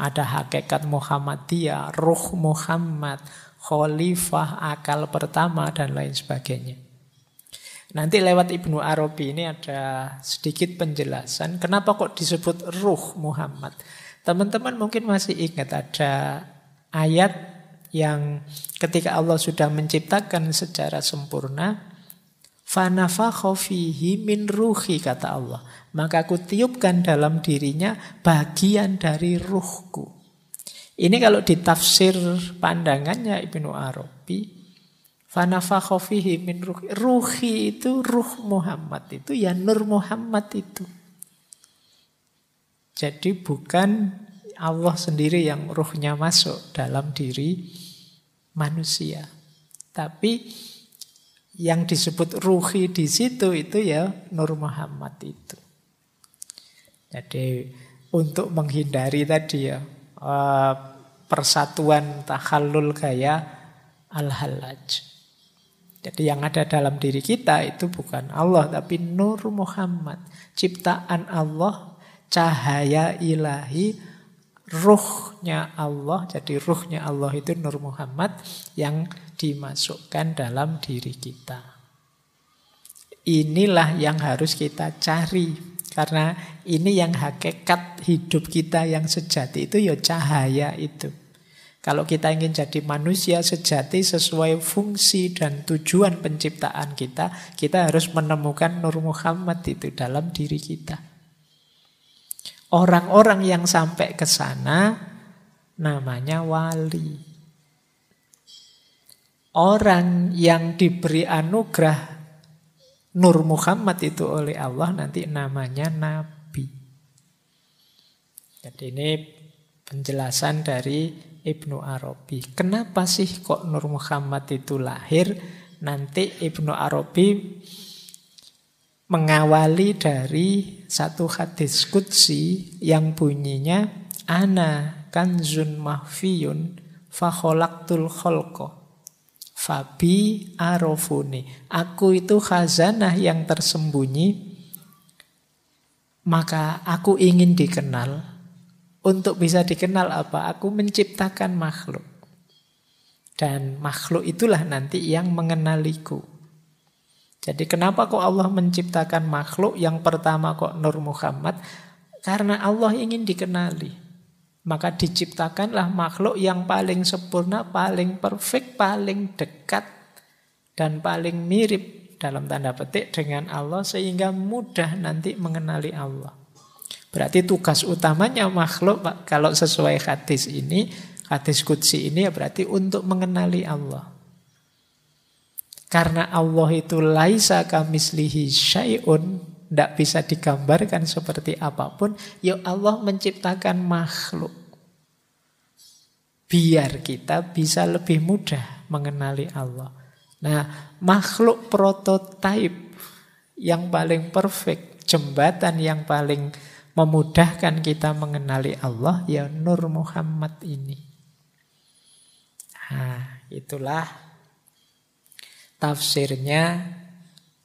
Ada hakikat Muhammadiyah, ruh Muhammad, khalifah, akal pertama, dan lain sebagainya. Nanti lewat Ibnu Arabi ini ada sedikit penjelasan kenapa kok disebut ruh Muhammad. Teman-teman mungkin masih ingat ada ayat yang ketika Allah sudah menciptakan secara sempurna fanafakha fihi min ruhi kata Allah. Maka aku tiupkan dalam dirinya bagian dari ruhku. Ini kalau ditafsir pandangannya Ibnu Arabi Fanafakha fihi min ruhi. Ruhi itu ruh Muhammad itu ya Nur Muhammad itu. Jadi bukan Allah sendiri yang ruhnya masuk dalam diri manusia. Tapi yang disebut ruhi di situ itu ya Nur Muhammad itu. Jadi untuk menghindari tadi ya eh, persatuan tahalul gaya al-halaj. Jadi yang ada dalam diri kita itu bukan Allah tapi Nur Muhammad. Ciptaan Allah, cahaya ilahi, ruhnya Allah. Jadi ruhnya Allah itu Nur Muhammad yang dimasukkan dalam diri kita. Inilah yang harus kita cari. Karena ini yang hakikat hidup kita yang sejati itu ya cahaya itu. Kalau kita ingin jadi manusia sejati sesuai fungsi dan tujuan penciptaan kita, kita harus menemukan Nur Muhammad itu dalam diri kita. Orang-orang yang sampai ke sana namanya wali. Orang yang diberi anugerah Nur Muhammad itu oleh Allah nanti namanya nabi. Jadi ini penjelasan dari Ibnu Arabi. Kenapa sih kok Nur Muhammad itu lahir? Nanti Ibnu Arabi mengawali dari satu hadis kutsi yang bunyinya ana kanzun mahfiyun fakholaktul kholko fabi arofuni aku itu khazanah yang tersembunyi maka aku ingin dikenal untuk bisa dikenal apa? Aku menciptakan makhluk. Dan makhluk itulah nanti yang mengenaliku. Jadi kenapa kok Allah menciptakan makhluk yang pertama kok Nur Muhammad? Karena Allah ingin dikenali. Maka diciptakanlah makhluk yang paling sempurna, paling perfect, paling dekat, dan paling mirip dalam tanda petik dengan Allah sehingga mudah nanti mengenali Allah. Berarti tugas utamanya makhluk kalau sesuai hadis ini, hadis kudsi ini ya berarti untuk mengenali Allah. Karena Allah itu laisa kamislihi syai'un, tidak bisa digambarkan seperti apa pun, ya Allah menciptakan makhluk. Biar kita bisa lebih mudah mengenali Allah. Nah, makhluk prototipe yang paling perfect, jembatan yang paling memudahkan kita mengenali Allah ya Nur Muhammad ini. Nah, itulah tafsirnya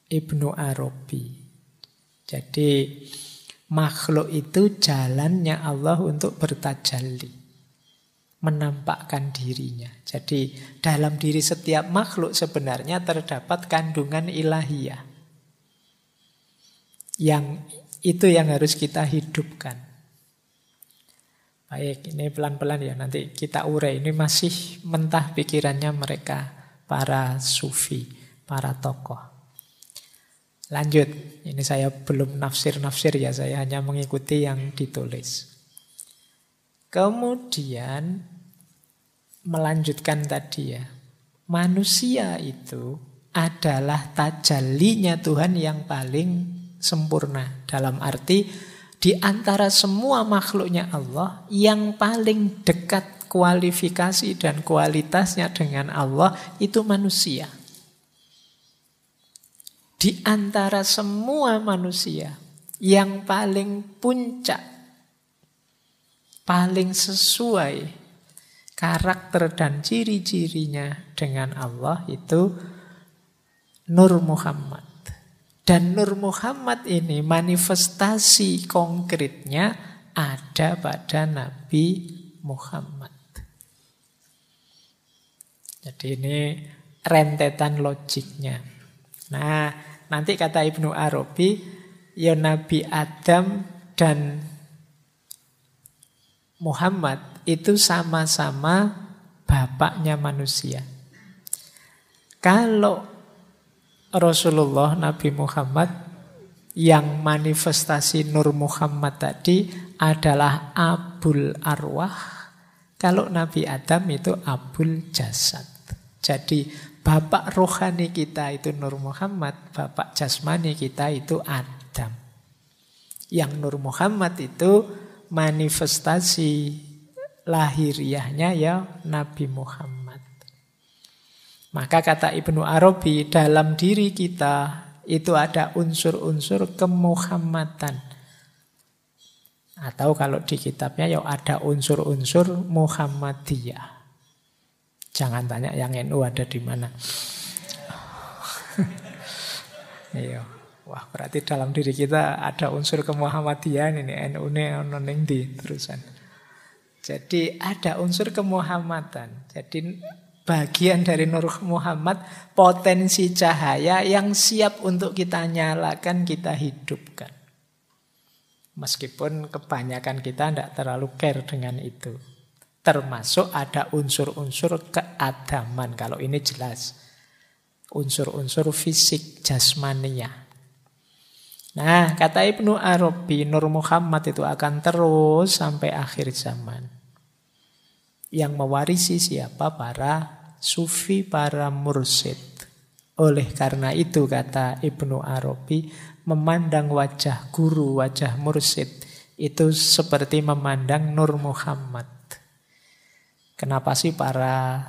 Ibnu Arabi. Jadi makhluk itu jalannya Allah untuk bertajalli. Menampakkan dirinya. Jadi dalam diri setiap makhluk sebenarnya terdapat kandungan ilahiyah. Yang itu yang harus kita hidupkan. Baik, ini pelan-pelan ya nanti kita urai. Ini masih mentah pikirannya mereka para sufi, para tokoh. Lanjut, ini saya belum nafsir-nafsir ya, saya hanya mengikuti yang ditulis. Kemudian melanjutkan tadi ya, manusia itu adalah tajallinya Tuhan yang paling sempurna. Dalam arti di antara semua makhluknya Allah yang paling dekat kualifikasi dan kualitasnya dengan Allah itu manusia. Di antara semua manusia yang paling puncak, paling sesuai karakter dan ciri-cirinya dengan Allah itu Nur Muhammad. Dan Nur Muhammad ini manifestasi konkretnya ada pada Nabi Muhammad. Jadi ini rentetan logiknya. Nah, nanti kata Ibnu Arabi, ya Nabi Adam dan Muhammad itu sama-sama bapaknya manusia. Kalau Rasulullah Nabi Muhammad yang manifestasi Nur Muhammad tadi adalah Abul Arwah. Kalau Nabi Adam itu Abul Jasad. Jadi bapak rohani kita itu Nur Muhammad, bapak jasmani kita itu Adam. Yang Nur Muhammad itu manifestasi lahiriahnya ya Nabi Muhammad. Maka kata Ibnu Arabi dalam diri kita itu ada unsur-unsur kemuhammadan. Atau kalau di kitabnya ya ada unsur-unsur Muhammadiyah. Jangan tanya yang NU ada di mana. Iya. Wah, berarti dalam diri kita ada unsur kemuhammadian ini NU ono di terusan. Jadi ada unsur kemuhammadan. Jadi bagian dari Nur Muhammad potensi cahaya yang siap untuk kita nyalakan, kita hidupkan. Meskipun kebanyakan kita tidak terlalu care dengan itu. Termasuk ada unsur-unsur keadaman. Kalau ini jelas. Unsur-unsur fisik jasmania. Nah, kata Ibnu Arabi, Nur Muhammad itu akan terus sampai akhir zaman. Yang mewarisi siapa? Para sufi, para mursid. Oleh karena itu kata Ibnu Arabi, memandang wajah guru, wajah mursid itu seperti memandang Nur Muhammad. Kenapa sih para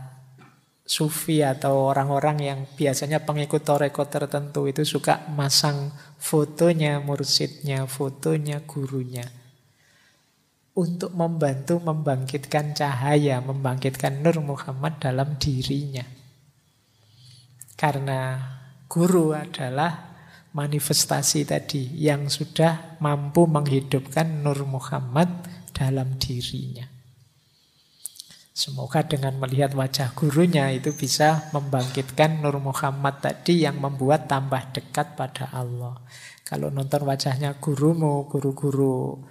sufi atau orang-orang yang biasanya pengikut toreko tertentu itu suka masang fotonya mursidnya, fotonya gurunya. Untuk membantu membangkitkan cahaya, membangkitkan Nur Muhammad dalam dirinya. Karena guru adalah manifestasi tadi yang sudah mampu menghidupkan Nur Muhammad dalam dirinya. Semoga dengan melihat wajah gurunya itu bisa membangkitkan Nur Muhammad tadi yang membuat tambah dekat pada Allah. Kalau nonton wajahnya gurumu, guru-guru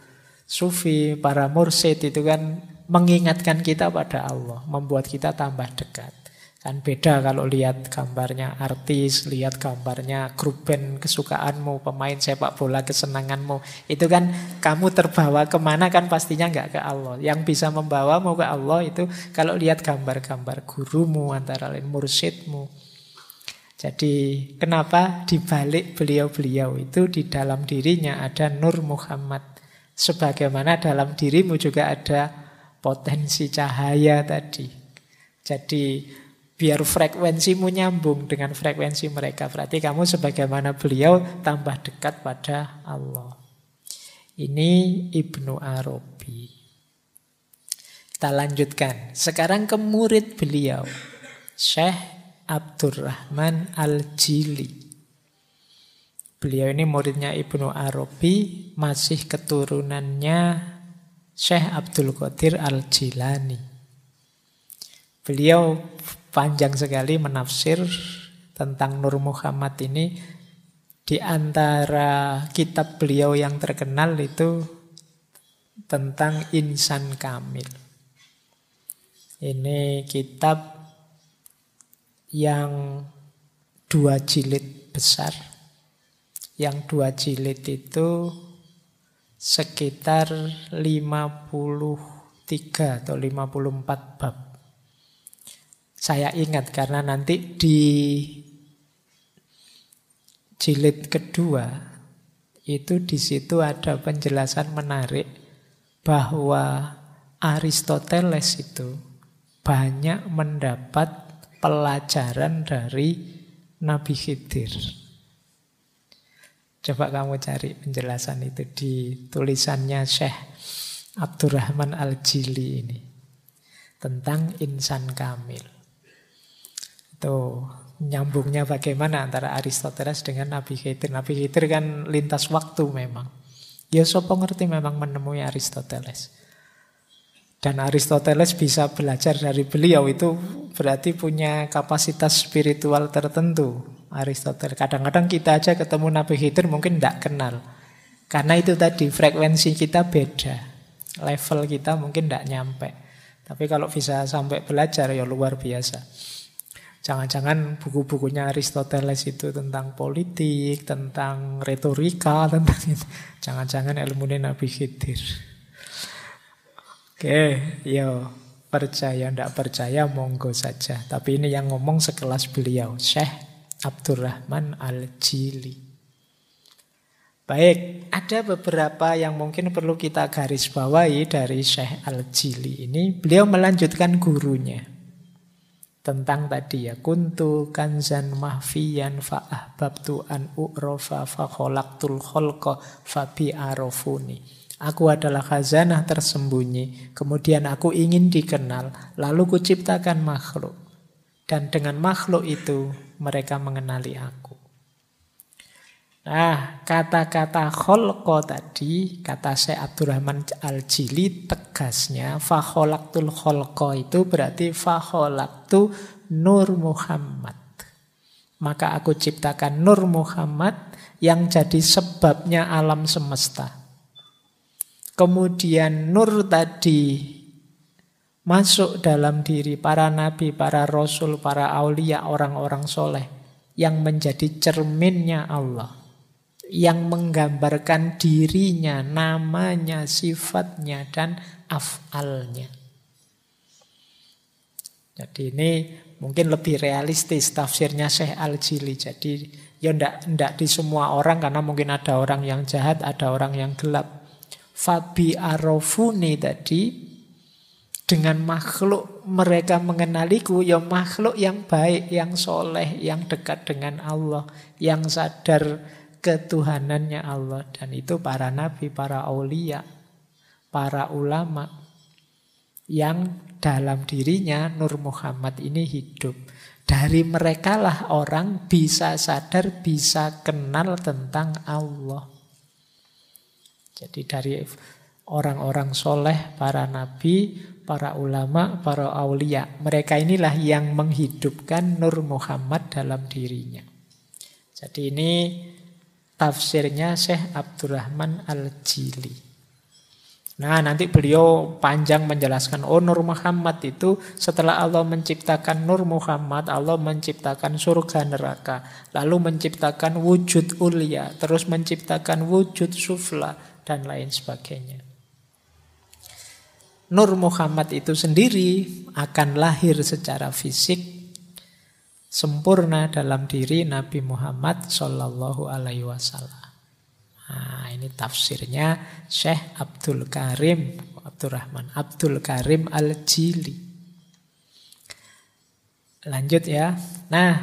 sufi, para mursid itu kan mengingatkan kita pada Allah, membuat kita tambah dekat. Kan beda kalau lihat gambarnya artis, lihat gambarnya grup band kesukaanmu, pemain sepak bola kesenanganmu. Itu kan kamu terbawa ke mana kan pastinya nggak ke Allah. Yang bisa membawamu ke Allah itu kalau lihat gambar-gambar gurumu, antara lain mursyidmu. Jadi kenapa dibalik beliau-beliau itu di dalam dirinya ada Nur Muhammad. Sebagaimana dalam dirimu juga ada potensi cahaya tadi. Jadi Biar frekuensimu nyambung dengan frekuensi mereka. Berarti kamu sebagaimana beliau tambah dekat pada Allah. Ini Ibnu Arabi. Kita lanjutkan. Sekarang ke murid beliau. Syekh Abdurrahman Al-Jili. Beliau ini muridnya Ibnu Arabi, masih keturunannya Syekh Abdul Qadir Al-Jilani. Beliau panjang sekali menafsir tentang Nur Muhammad ini di antara kitab beliau yang terkenal itu tentang insan kamil. Ini kitab yang dua jilid besar. Yang dua jilid itu sekitar 53 atau 54 bab. Saya ingat karena nanti di jilid kedua itu di situ ada penjelasan menarik bahwa Aristoteles itu banyak mendapat pelajaran dari Nabi Khidir. Coba kamu cari penjelasan itu di tulisannya Syekh Abdurrahman Al-Jili ini. Tentang insan kamil. Itu nyambungnya bagaimana antara Aristoteles dengan Nabi Khidir. Nabi Khidir kan lintas waktu memang. Ya sopo ngerti memang menemui Aristoteles. Dan Aristoteles bisa belajar dari beliau itu berarti punya kapasitas spiritual tertentu. Aristoteles. Kadang-kadang kita aja ketemu Nabi Khidir mungkin tidak kenal. Karena itu tadi frekuensi kita beda. Level kita mungkin tidak nyampe. Tapi kalau bisa sampai belajar ya luar biasa. Jangan-jangan buku-bukunya Aristoteles itu tentang politik, tentang retorika, tentang itu. Jangan-jangan ilmu Nabi Khidir. Oke, yo percaya ndak percaya monggo saja. Tapi ini yang ngomong sekelas beliau, Syekh Abdurrahman Al-Jili. Baik, ada beberapa yang mungkin perlu kita garis bawahi dari Syekh Al-Jili ini. Beliau melanjutkan gurunya tentang tadi ya kuntu kanzan mahfiyan fa ahbabtu an u'rafa fa khalaqtul khalqa fa bi arafuni Aku adalah khazanah tersembunyi, kemudian aku ingin dikenal, lalu kuciptakan makhluk. Dan dengan makhluk itu mereka mengenali aku. Nah, kata-kata kholko tadi, kata Syekh Abdurrahman Al-Jili, tegasnya fakholaktul kholko itu berarti fakholaktu Nur Muhammad. Maka aku ciptakan Nur Muhammad yang jadi sebabnya alam semesta. Kemudian nur tadi masuk dalam diri para nabi, para rasul, para aulia, orang-orang soleh yang menjadi cerminnya Allah. Yang menggambarkan dirinya, namanya, sifatnya, dan afalnya. Jadi ini mungkin lebih realistis tafsirnya Syekh Al-Jili. Jadi ya ndak, ndak di semua orang karena mungkin ada orang yang jahat, ada orang yang gelap. Fabi arofuni tadi dengan makhluk mereka mengenaliku ya makhluk yang baik, yang soleh, yang dekat dengan Allah, yang sadar ketuhanannya Allah dan itu para nabi, para aulia, para ulama yang dalam dirinya Nur Muhammad ini hidup. Dari mereka lah orang bisa sadar, bisa kenal tentang Allah. Jadi dari orang-orang soleh, para nabi, para ulama, para aulia. Mereka inilah yang menghidupkan Nur Muhammad dalam dirinya. Jadi ini tafsirnya Syekh Abdurrahman Al-Jili. Nah nanti beliau panjang menjelaskan Oh Nur Muhammad itu setelah Allah menciptakan Nur Muhammad Allah menciptakan surga neraka Lalu menciptakan wujud ulia Terus menciptakan wujud sufla dan lain sebagainya. Nur Muhammad itu sendiri akan lahir secara fisik sempurna dalam diri Nabi Muhammad Shallallahu Alaihi Wasallam. Nah, ini tafsirnya Syekh Abdul Karim Abdurrahman Abdul Karim Al Jili. Lanjut ya. Nah,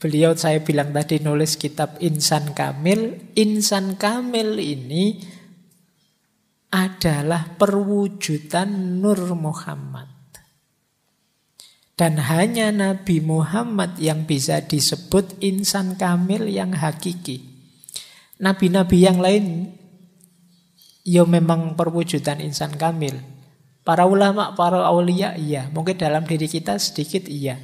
beliau saya bilang tadi nulis kitab Insan Kamil. Insan Kamil ini adalah perwujudan Nur Muhammad. Dan hanya Nabi Muhammad yang bisa disebut insan kamil yang hakiki. Nabi-nabi yang lain ya memang perwujudan insan kamil. Para ulama, para aulia iya, mungkin dalam diri kita sedikit iya.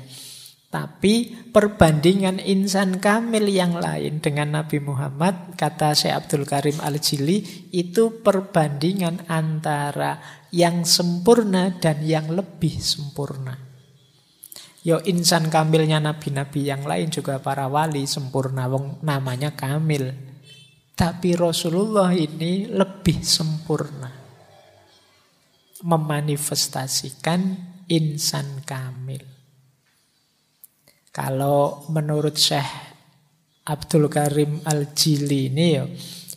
Tapi perbandingan insan kamil yang lain dengan Nabi Muhammad, kata Syekh Abdul Karim Al-Jili, itu perbandingan antara yang sempurna dan yang lebih sempurna. Yo insan kamilnya nabi-nabi yang lain juga para wali sempurna wong namanya kamil. Tapi Rasulullah ini lebih sempurna. Memanifestasikan insan kamil. Kalau menurut Syekh Abdul Karim Al-Jili ini ya,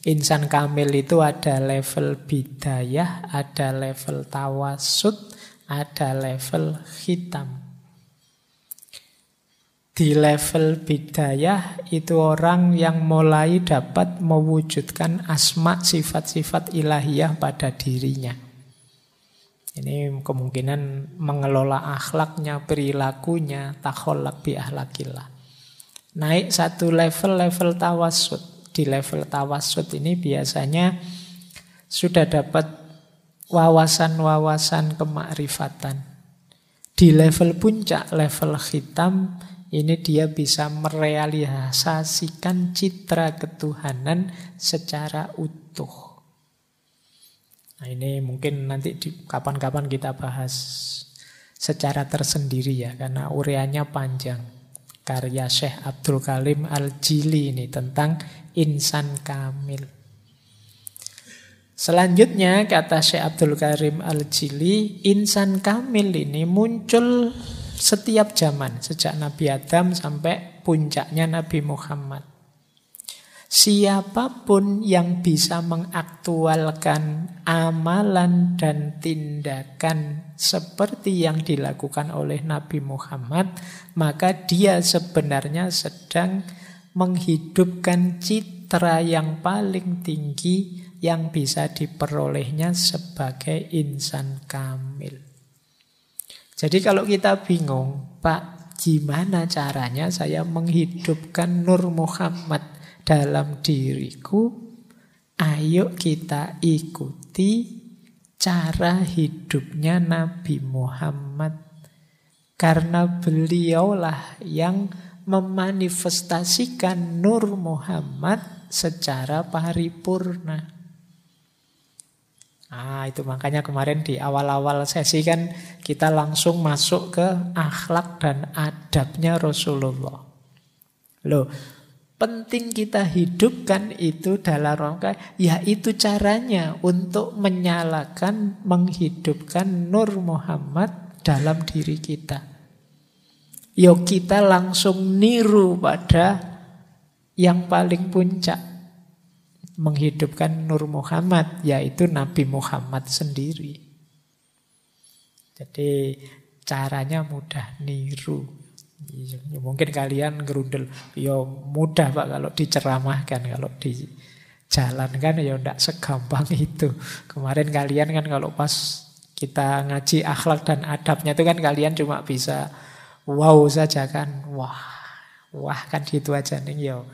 insan kamil itu ada level bidayah, ada level tawasud, ada level hitam. Di level bidayah itu orang yang mulai dapat mewujudkan asma sifat-sifat ilahiyah pada dirinya. Ini kemungkinan mengelola akhlaknya, perilakunya, takholak bi ahlakillah. Naik satu level, level tawasud. Di level tawasud ini biasanya sudah dapat wawasan-wawasan kemakrifatan. Di level puncak, level hitam, ini dia bisa merealisasikan citra ketuhanan secara utuh. Nah ini mungkin nanti kapan-kapan kita bahas secara tersendiri ya, karena ureanya panjang. Karya Syekh Abdul Kalim Al-Jili ini tentang insan kamil. Selanjutnya kata Syekh Abdul Karim Al-Jili, insan kamil ini muncul setiap zaman, sejak Nabi Adam sampai puncaknya Nabi Muhammad. Siapa pun yang bisa mengaktualkan amalan dan tindakan seperti yang dilakukan oleh Nabi Muhammad, maka dia sebenarnya sedang menghidupkan citra yang paling tinggi yang bisa diperolehnya sebagai insan kamil. Jadi kalau kita bingung, Pak, gimana caranya saya menghidupkan Nur Muhammad? Dalam diriku, ayo kita ikuti cara hidupnya Nabi Muhammad. Karena beliaulah yang memanifestasikan Nur Muhammad secara paripurna. Ah, itu makanya kemarin di awal-awal sesi kan kita langsung masuk ke akhlak dan adabnya Rasulullah. Loh, penting kita hidupkan itu dalam rangka yaitu caranya untuk menyalakan menghidupkan Nur Muhammad dalam diri kita. Yuk kita langsung niru pada yang paling puncak menghidupkan Nur Muhammad yaitu Nabi Muhammad sendiri. Jadi caranya mudah niru. Iya, ya mungkin kalian gerundel, ya mudah Pak kalau diceramahkan, kalau di jalan kan ya tidak segampang itu. Kemarin kalian kan kalau pas kita ngaji akhlak dan adabnya itu kan kalian cuma bisa wow saja kan. Wah, wah kan gitu aja nih yo.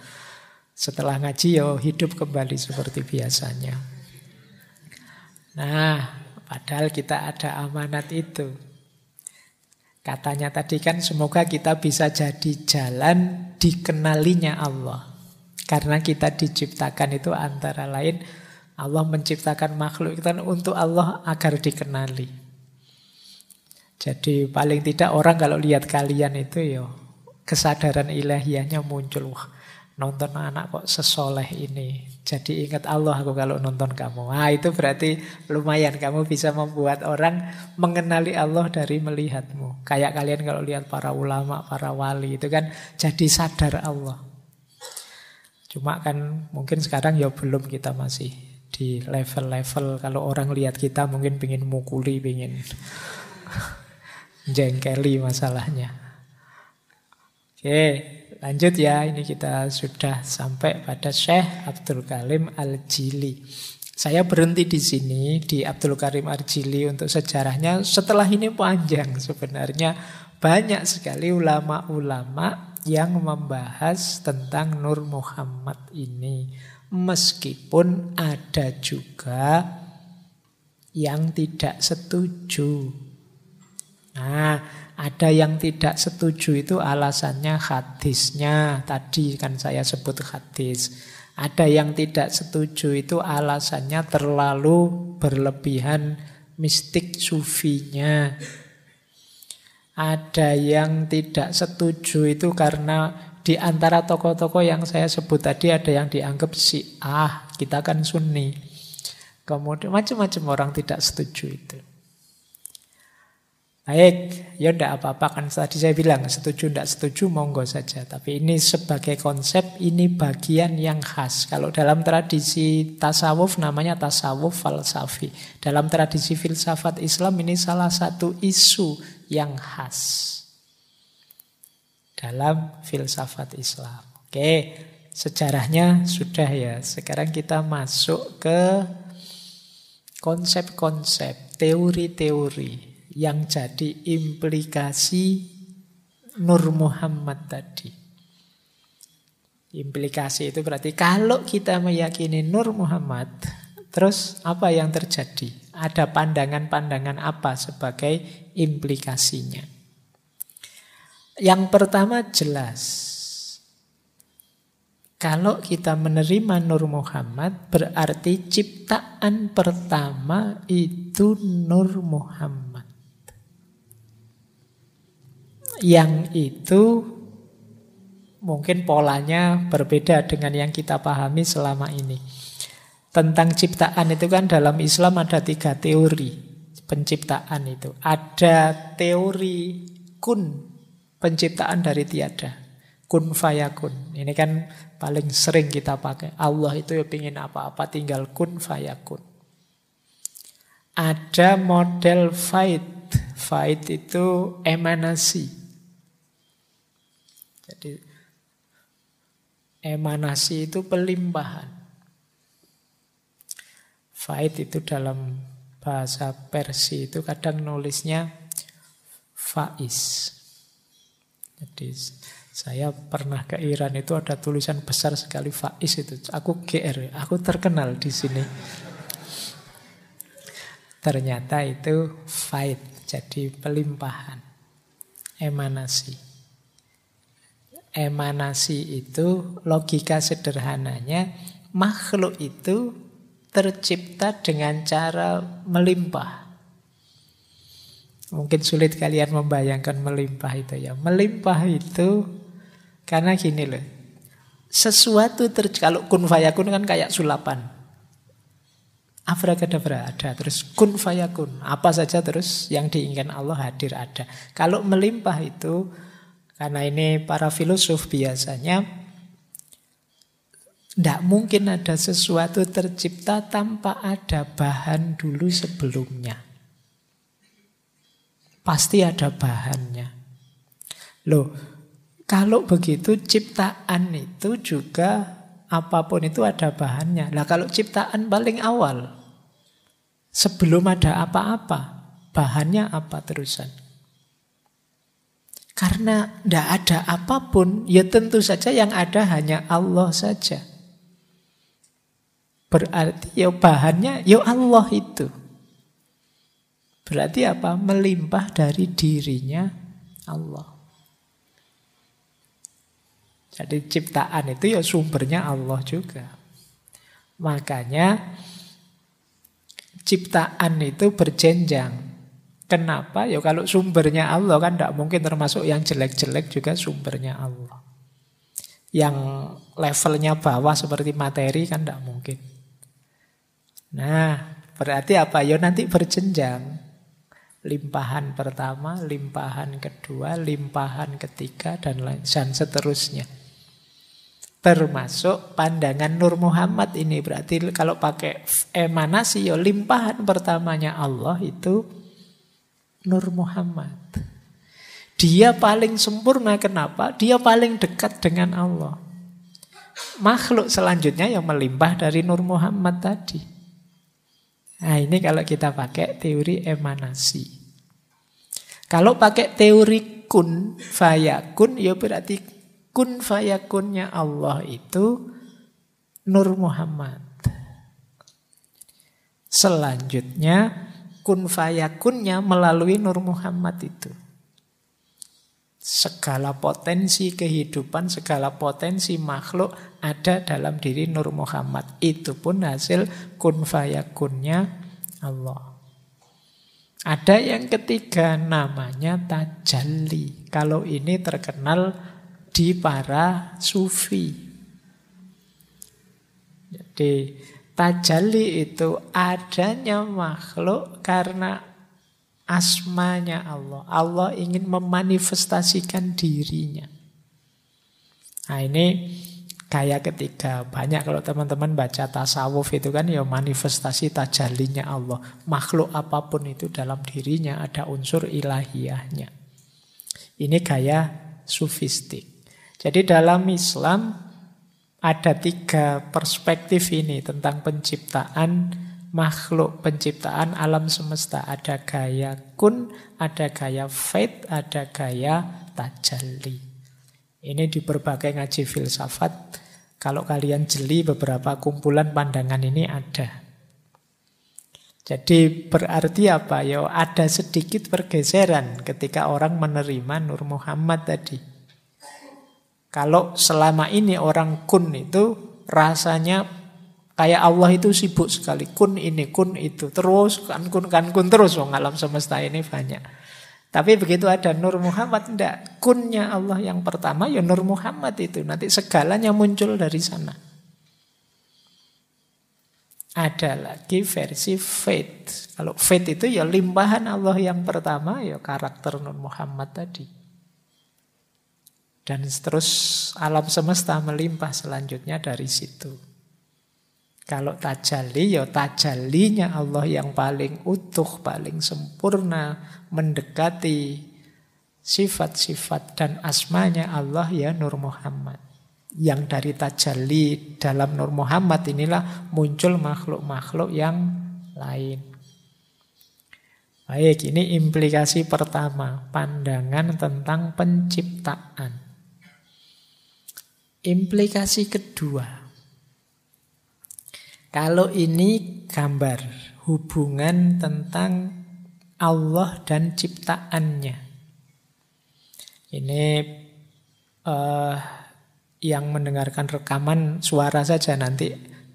Setelah ngaji yo hidup kembali seperti biasanya. Nah, padahal kita ada amanat itu. Katanya tadi kan semoga kita bisa jadi jalan dikenalinya Allah. Karena kita diciptakan itu antara lain Allah menciptakan makhluk itu kan untuk Allah agar dikenali. Jadi paling tidak orang kalau lihat kalian itu ya kesadaran ilahiyahnya muncul. Wah, nonton anak kok sesoleh ini. Jadi ingat Allah aku kalau nonton kamu. Nah itu berarti lumayan kamu bisa membuat orang mengenali Allah dari melihatmu. Kayak kalian kalau lihat para ulama, para wali itu kan jadi sadar Allah. Cuma kan mungkin sekarang ya belum kita masih di level-level kalau orang lihat kita mungkin pingin mukuli, pingin jengkeli masalahnya. Oke, Lanjut ya, ini kita sudah sampai pada Syekh Abdul Karim Al-Jili. Saya berhenti di sini di Abdul Karim Al-Jili untuk sejarahnya. Setelah ini panjang sebenarnya banyak sekali ulama-ulama yang membahas tentang Nur Muhammad ini. Meskipun ada juga yang tidak setuju. Nah, ada yang tidak setuju itu alasannya hadisnya. Tadi kan saya sebut hadis. Ada yang tidak setuju itu alasannya terlalu berlebihan mistik sufinya. Ada yang tidak setuju itu karena di antara tokoh-tokoh yang saya sebut tadi ada yang dianggap si ah kita kan sunni. Kemudian macam-macam orang tidak setuju itu. Baik, ya tidak apa-apa kan tadi saya bilang setuju tidak setuju monggo saja. Tapi ini sebagai konsep ini bagian yang khas. Kalau dalam tradisi tasawuf namanya tasawuf falsafi. Dalam tradisi filsafat Islam ini salah satu isu yang khas dalam filsafat Islam. Oke, sejarahnya sudah ya. Sekarang kita masuk ke konsep-konsep, teori-teori yang jadi implikasi Nur Muhammad tadi. Implikasi itu berarti kalau kita meyakini Nur Muhammad, terus apa yang terjadi? Ada pandangan-pandangan apa sebagai implikasinya? Yang pertama jelas. Kalau kita menerima Nur Muhammad berarti ciptaan pertama itu Nur Muhammad yang itu mungkin polanya berbeda dengan yang kita pahami selama ini. Tentang ciptaan itu kan dalam Islam ada tiga teori penciptaan itu. Ada teori kun, penciptaan dari tiada. Kun fayakun. Ini kan paling sering kita pakai. Allah itu ya ingin apa-apa tinggal kun fayakun. Ada model fight. Fight itu emanasi. Jadi emanasi itu pelimpahan. Faid itu dalam bahasa Persia itu kadang nulisnya faiz. Jadi saya pernah ke Iran itu ada tulisan besar sekali faiz itu. Aku GR, aku terkenal di sini. Ternyata itu faid, jadi pelimpahan, emanasi emanasi itu logika sederhananya makhluk itu tercipta dengan cara melimpah. Mungkin sulit kalian membayangkan melimpah itu ya. Melimpah itu karena gini loh. Sesuatu ter kalau kun fayakun kan kayak sulapan. Afrakadabra ada, terus kun fayakun. Apa saja terus yang diinginkan Allah hadir ada. Kalau melimpah itu karena ini para filosof biasanya tidak mungkin ada sesuatu tercipta tanpa ada bahan dulu sebelumnya. Pasti ada bahannya. Loh, kalau begitu ciptaan itu juga apa pun itu ada bahannya. Nah kalau ciptaan paling awal, sebelum ada apa-apa, bahannya apa terusan? Karena tidak ada apa pun, ya tentu saja yang ada hanya Allah saja. Berarti ya bahannya ya Allah itu. Berarti apa? Melimpah dari dirinya Allah. Jadi ciptaan itu ya sumbernya Allah juga. Makanya ciptaan itu berjenjang. Kenapa? Ya kalau sumbernya Allah kan tidak mungkin termasuk yang jelek-jelek juga sumbernya Allah. Yang levelnya bawah seperti materi kan tidak mungkin. Nah, berarti apa? Ya nanti berjenjang. Limpahan pertama, limpahan kedua, limpahan ketiga, dan lain dan seterusnya. Termasuk pandangan Nur Muhammad ini berarti kalau pakai emanasi ya limpahan pertamanya Allah itu Nur Muhammad. Dia paling sempurna kenapa? Dia paling dekat dengan Allah. Makhluk selanjutnya yang melimpah dari Nur Muhammad tadi. Nah ini kalau kita pakai teori emanasi. Kalau pakai teori kun fayakun, ya berarti kun fayakunnya Allah itu Nur Muhammad. Selanjutnya kun fayakunnya melalui Nur Muhammad itu. Segala potensi kehidupan, segala potensi makhluk ada dalam diri Nur Muhammad. Itu pun hasil kun fayakunnya Allah. Ada yang ketiga namanya tajalli. Kalau ini terkenal di para sufi. Jadi tajalli itu adanya makhluk karena asmanya Allah. Allah ingin memanifestasikan dirinya. Nah ini Gaya ketiga, banyak kalau teman-teman baca tasawuf itu kan ya manifestasi tajalinya Allah. Makhluk apa pun itu dalam dirinya ada unsur ilahiyahnya. Ini gaya sufistik. Jadi dalam Islam ada tiga perspektif ini tentang penciptaan makhluk, penciptaan alam semesta. Ada gaya kun, ada gaya fate, ada gaya tajalli. Ini di berbagai ngaji filsafat. Kalau kalian jeli beberapa kumpulan pandangan ini ada. Jadi berarti apa? Ya ada sedikit pergeseran ketika orang menerima Nur Muhammad tadi. Kalau selama ini orang kun itu rasanya kayak Allah itu sibuk sekali. Kun ini, kun itu. Terus kan kun, kan kun terus. Wong alam semesta ini banyak. Tapi begitu ada Nur Muhammad, tidak. Kunnya Allah yang pertama, ya Nur Muhammad itu. Nanti segalanya muncul dari sana. Ada lagi versi faith. Kalau faith itu ya limpahan Allah yang pertama, ya karakter Nur Muhammad tadi. Dan terus alam semesta melimpah selanjutnya dari situ. Kalau tajalli, ya tajallinya Allah yang paling utuh, paling sempurna, mendekati sifat-sifat dan asmanya Allah ya Nur Muhammad. Yang dari tajalli dalam Nur Muhammad inilah muncul makhluk-makhluk yang lain. Baik, ini implikasi pertama, pandangan tentang penciptaan. Implikasi kedua, kalau ini gambar hubungan tentang Allah dan ciptaannya. Ini uh, yang mendengarkan rekaman suara saja nanti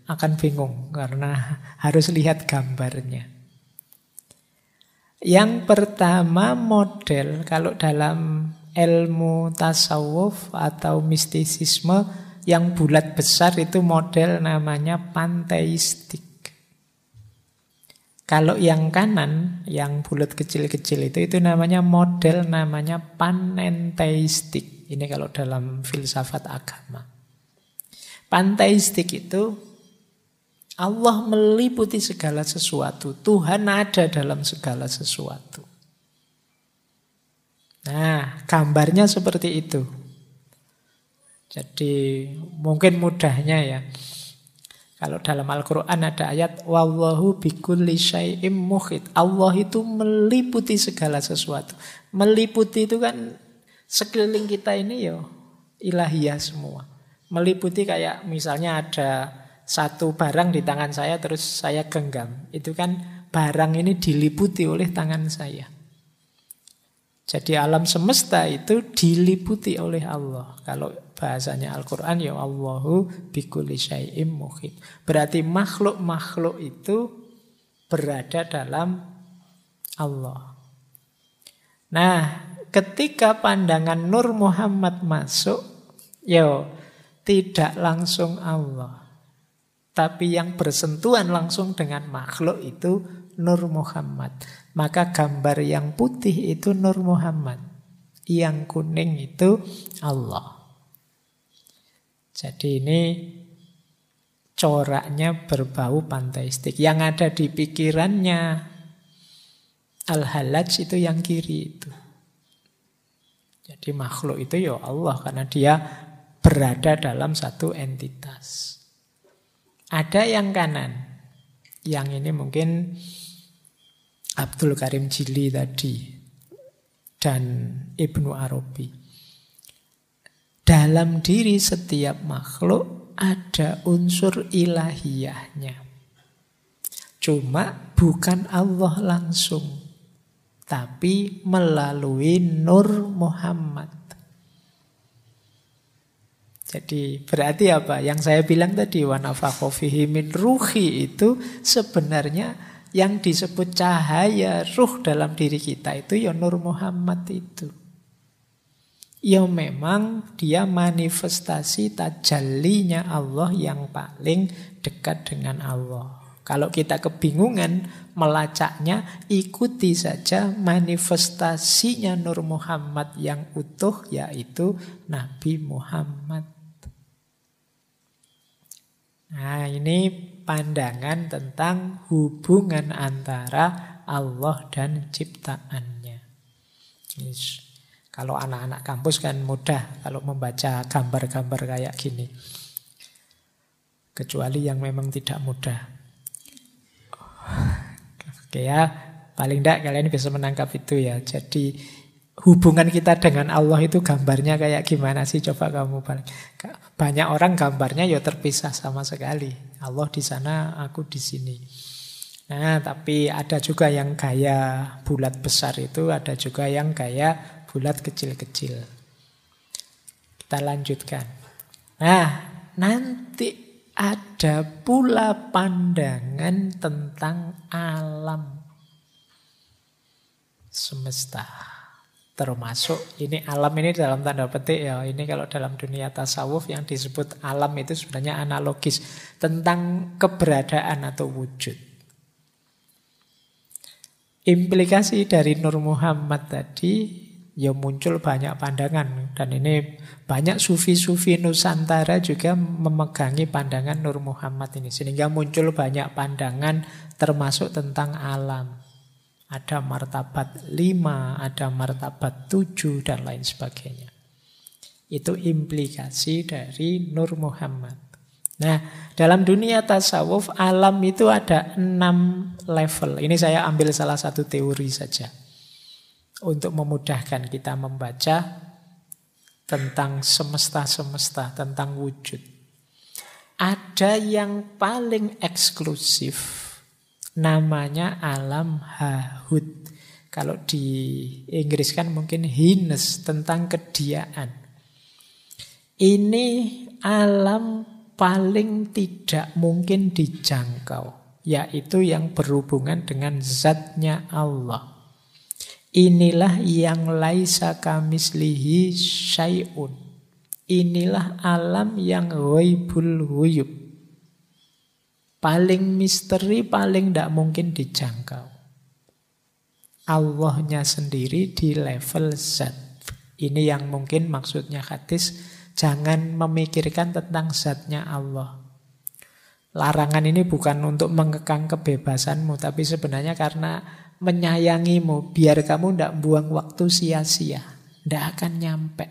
akan bingung karena harus lihat gambarnya. Yang pertama model kalau dalam ilmu tasawuf atau mistisisme yang bulat besar itu model namanya panteistik. Kalau yang kanan, yang bulat kecil-kecil itu, itu namanya model namanya panenteistik. Ini kalau dalam filsafat agama. Panteistik itu Allah meliputi segala sesuatu. Tuhan ada dalam segala sesuatu. Nah, gambarnya seperti itu. Jadi mungkin mudahnya ya. Kalau dalam Al-Quran ada ayat Wallahu bikulli syai'im muhid Allah itu meliputi segala sesuatu. Meliputi itu kan Sekeliling kita ini ya Ilahiyah semua. Meliputi kayak misalnya ada Satu barang di tangan saya Terus saya genggam. Itu kan barang ini diliputi oleh tangan saya jadi alam semesta itu diliputi oleh Allah. Kalau bahasanya Al-Quran ya Allahu bikulli syai'im muhid. Berarti makhluk-makhluk itu berada dalam Allah. Nah, ketika pandangan Nur Muhammad masuk, yo tidak langsung Allah. Tapi yang bersentuhan langsung dengan makhluk itu Nur Muhammad. Maka gambar yang putih itu Nur Muhammad. Yang kuning itu Allah. Jadi ini coraknya berbau panteistik. Yang ada di pikirannya Al-Halaj itu yang kiri itu. Jadi makhluk itu ya Allah karena dia berada dalam satu entitas. Ada yang kanan. Yang ini mungkin Abdul Karim Jili tadi dan Ibnu Arabi. Dalam diri setiap makhluk ada unsur ilahiyahnya. Cuma bukan Allah langsung, tapi melalui Nur Muhammad. Jadi berarti apa? Yang saya bilang tadi wanafakhofihi min ruhi itu sebenarnya yang disebut cahaya ruh dalam diri kita itu ya Nur Muhammad itu. Ya memang dia manifestasi tajallinya Allah yang paling dekat dengan Allah. Kalau kita kebingungan melacaknya, ikuti saja manifestasinya Nur Muhammad yang utuh, yaitu Nabi Muhammad. Nah, ini pandangan tentang hubungan antara Allah dan ciptaannya. Yes. Kalau anak-anak kampus kan mudah kalau membaca gambar-gambar kayak gini. Kecuali yang memang tidak mudah. Oke ya, paling tidak kalian bisa menangkap itu ya. Jadi hubungan kita dengan Allah itu gambarnya kayak gimana sih? Coba kamu. Banyak orang gambarnya ya terpisah sama sekali. Allah di sana, aku di sini. Nah, tapi ada juga yang gaya bulat besar itu, ada juga yang gaya bulat kecil-kecil. Kita lanjutkan. Nah, nanti ada pula pandangan tentang alam semesta. Termasuk ini alam ini dalam tanda petik ya. Ini kalau dalam dunia tasawuf yang disebut alam itu sebenarnya analogis tentang keberadaan atau wujud. Implikasi dari Nur Muhammad tadi ya muncul banyak pandangan dan ini banyak sufi-sufi Nusantara juga memegangi pandangan Nur Muhammad ini sehingga muncul banyak pandangan termasuk tentang alam ada martabat lima, ada martabat tujuh dan lain sebagainya itu implikasi dari Nur Muhammad Nah, dalam dunia tasawuf alam itu ada enam level. Ini saya ambil salah satu teori saja untuk memudahkan kita membaca tentang semesta-semesta, tentang wujud. Ada yang paling eksklusif, namanya alam hahud. Kalau di Inggris kan mungkin hines, tentang kediaan. Ini alam paling tidak mungkin dijangkau, yaitu yang berhubungan dengan zatnya Allah. Inilah yang laisa kamislihi syai'un. Inilah alam yang ghaibul huyub. Paling misteri, paling tidak mungkin dijangkau. Allahnya sendiri di level zat. Ini yang mungkin maksudnya hadis. Jangan memikirkan tentang zatnya Allah. Larangan ini bukan untuk mengekang kebebasanmu, tapi sebenarnya karena menyayangimu biar kamu tidak buang waktu sia-sia. Tidak akan nyampe.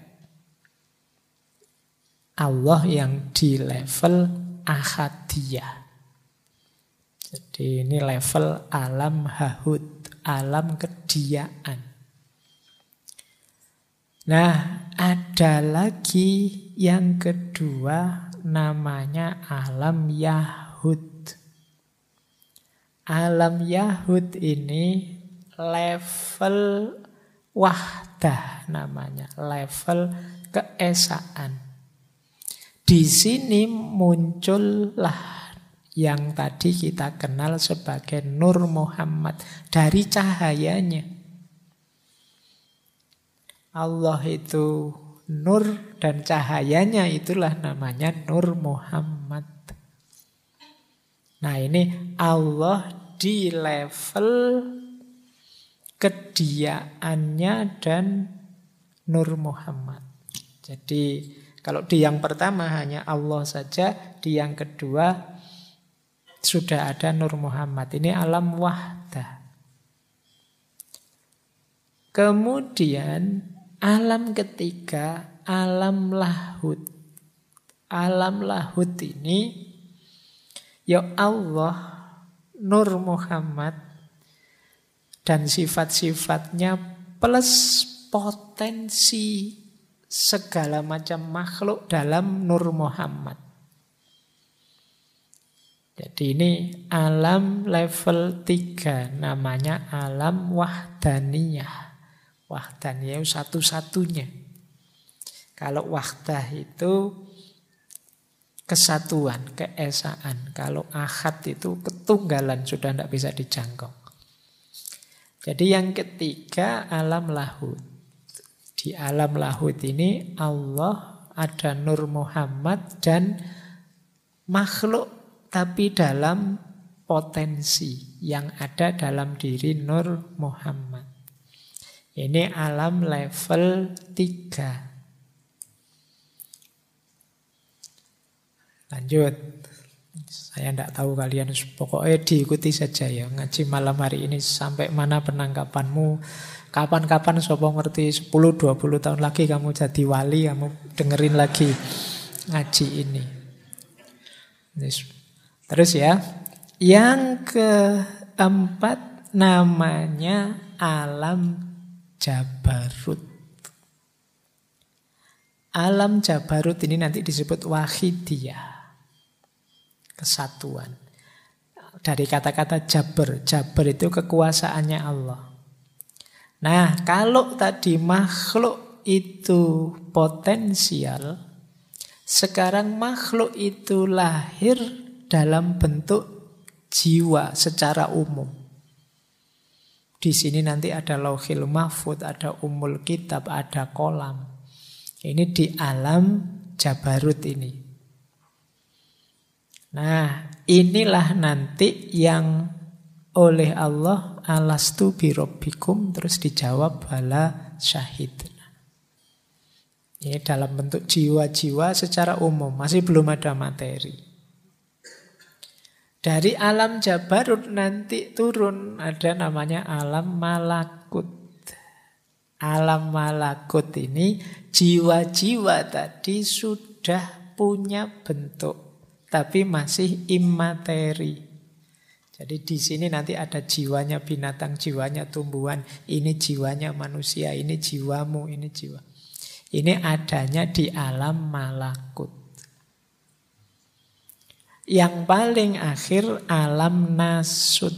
Allah yang di level ahadiyah. Jadi ini level alam hahud, alam kediaan. Nah, ada lagi yang kedua namanya alam Yahud. Alam Yahud ini level wahdah namanya, level keesaan. Di sini muncullah yang tadi kita kenal sebagai Nur Muhammad dari cahayanya. Allah itu nur dan cahayanya itulah namanya Nur Muhammad. Nah ini Allah di level kediaannya dan Nur Muhammad. Jadi kalau di yang pertama hanya Allah saja, di yang kedua sudah ada Nur Muhammad. Ini alam wahdah. Kemudian alam ketiga, alam lahut. Alam lahut ini Ya Allah, Nur Muhammad dan sifat-sifatnya plus potensi segala macam makhluk dalam Nur Muhammad. Jadi ini alam level 3 namanya alam wahdaniyah. Wahdaniyah satu-satunya. Kalau wahdah itu kesatuan, keesaan. Kalau ahad itu ketunggalan sudah tidak bisa dijangkau. Jadi yang ketiga alam lahut. Di alam lahut ini Allah ada Nur Muhammad dan makhluk tapi dalam potensi yang ada dalam diri Nur Muhammad. Ini alam level 3. Lanjut. Saya tidak tahu kalian, pokoknya diikuti saja ya. Ngaji malam hari ini sampai mana penangkapanmu, Kapan-kapan sopo ngerti 10-20 tahun lagi kamu jadi wali, kamu dengerin lagi ngaji ini. Terus ya, yang keempat namanya alam Jabarut. Alam Jabarut ini nanti disebut wahidiyah. Kesatuan. Dari kata-kata Jabar. Jabar itu kekuasaannya Allah. Nah, kalau tadi makhluk itu potensial, sekarang makhluk itu lahir dalam bentuk jiwa secara umum. Di sini nanti ada lauhil mahfud, ada umul kitab, ada kolam. Ini di alam Jabarut ini. Nah, inilah nanti yang oleh Allah alastu birobbikum terus dijawab bala syahid. Ini dalam bentuk jiwa-jiwa secara umum, masih belum ada materi. Dari alam Jabarut nanti turun ada namanya alam malakut. Alam malakut ini jiwa-jiwa tadi sudah punya bentuk, tapi masih imateri. Jadi di sini nanti ada jiwanya binatang, jiwanya tumbuhan, ini jiwanya manusia, ini jiwamu, ini jiwa. Ini adanya di alam malakut. Yang paling akhir alam nasut.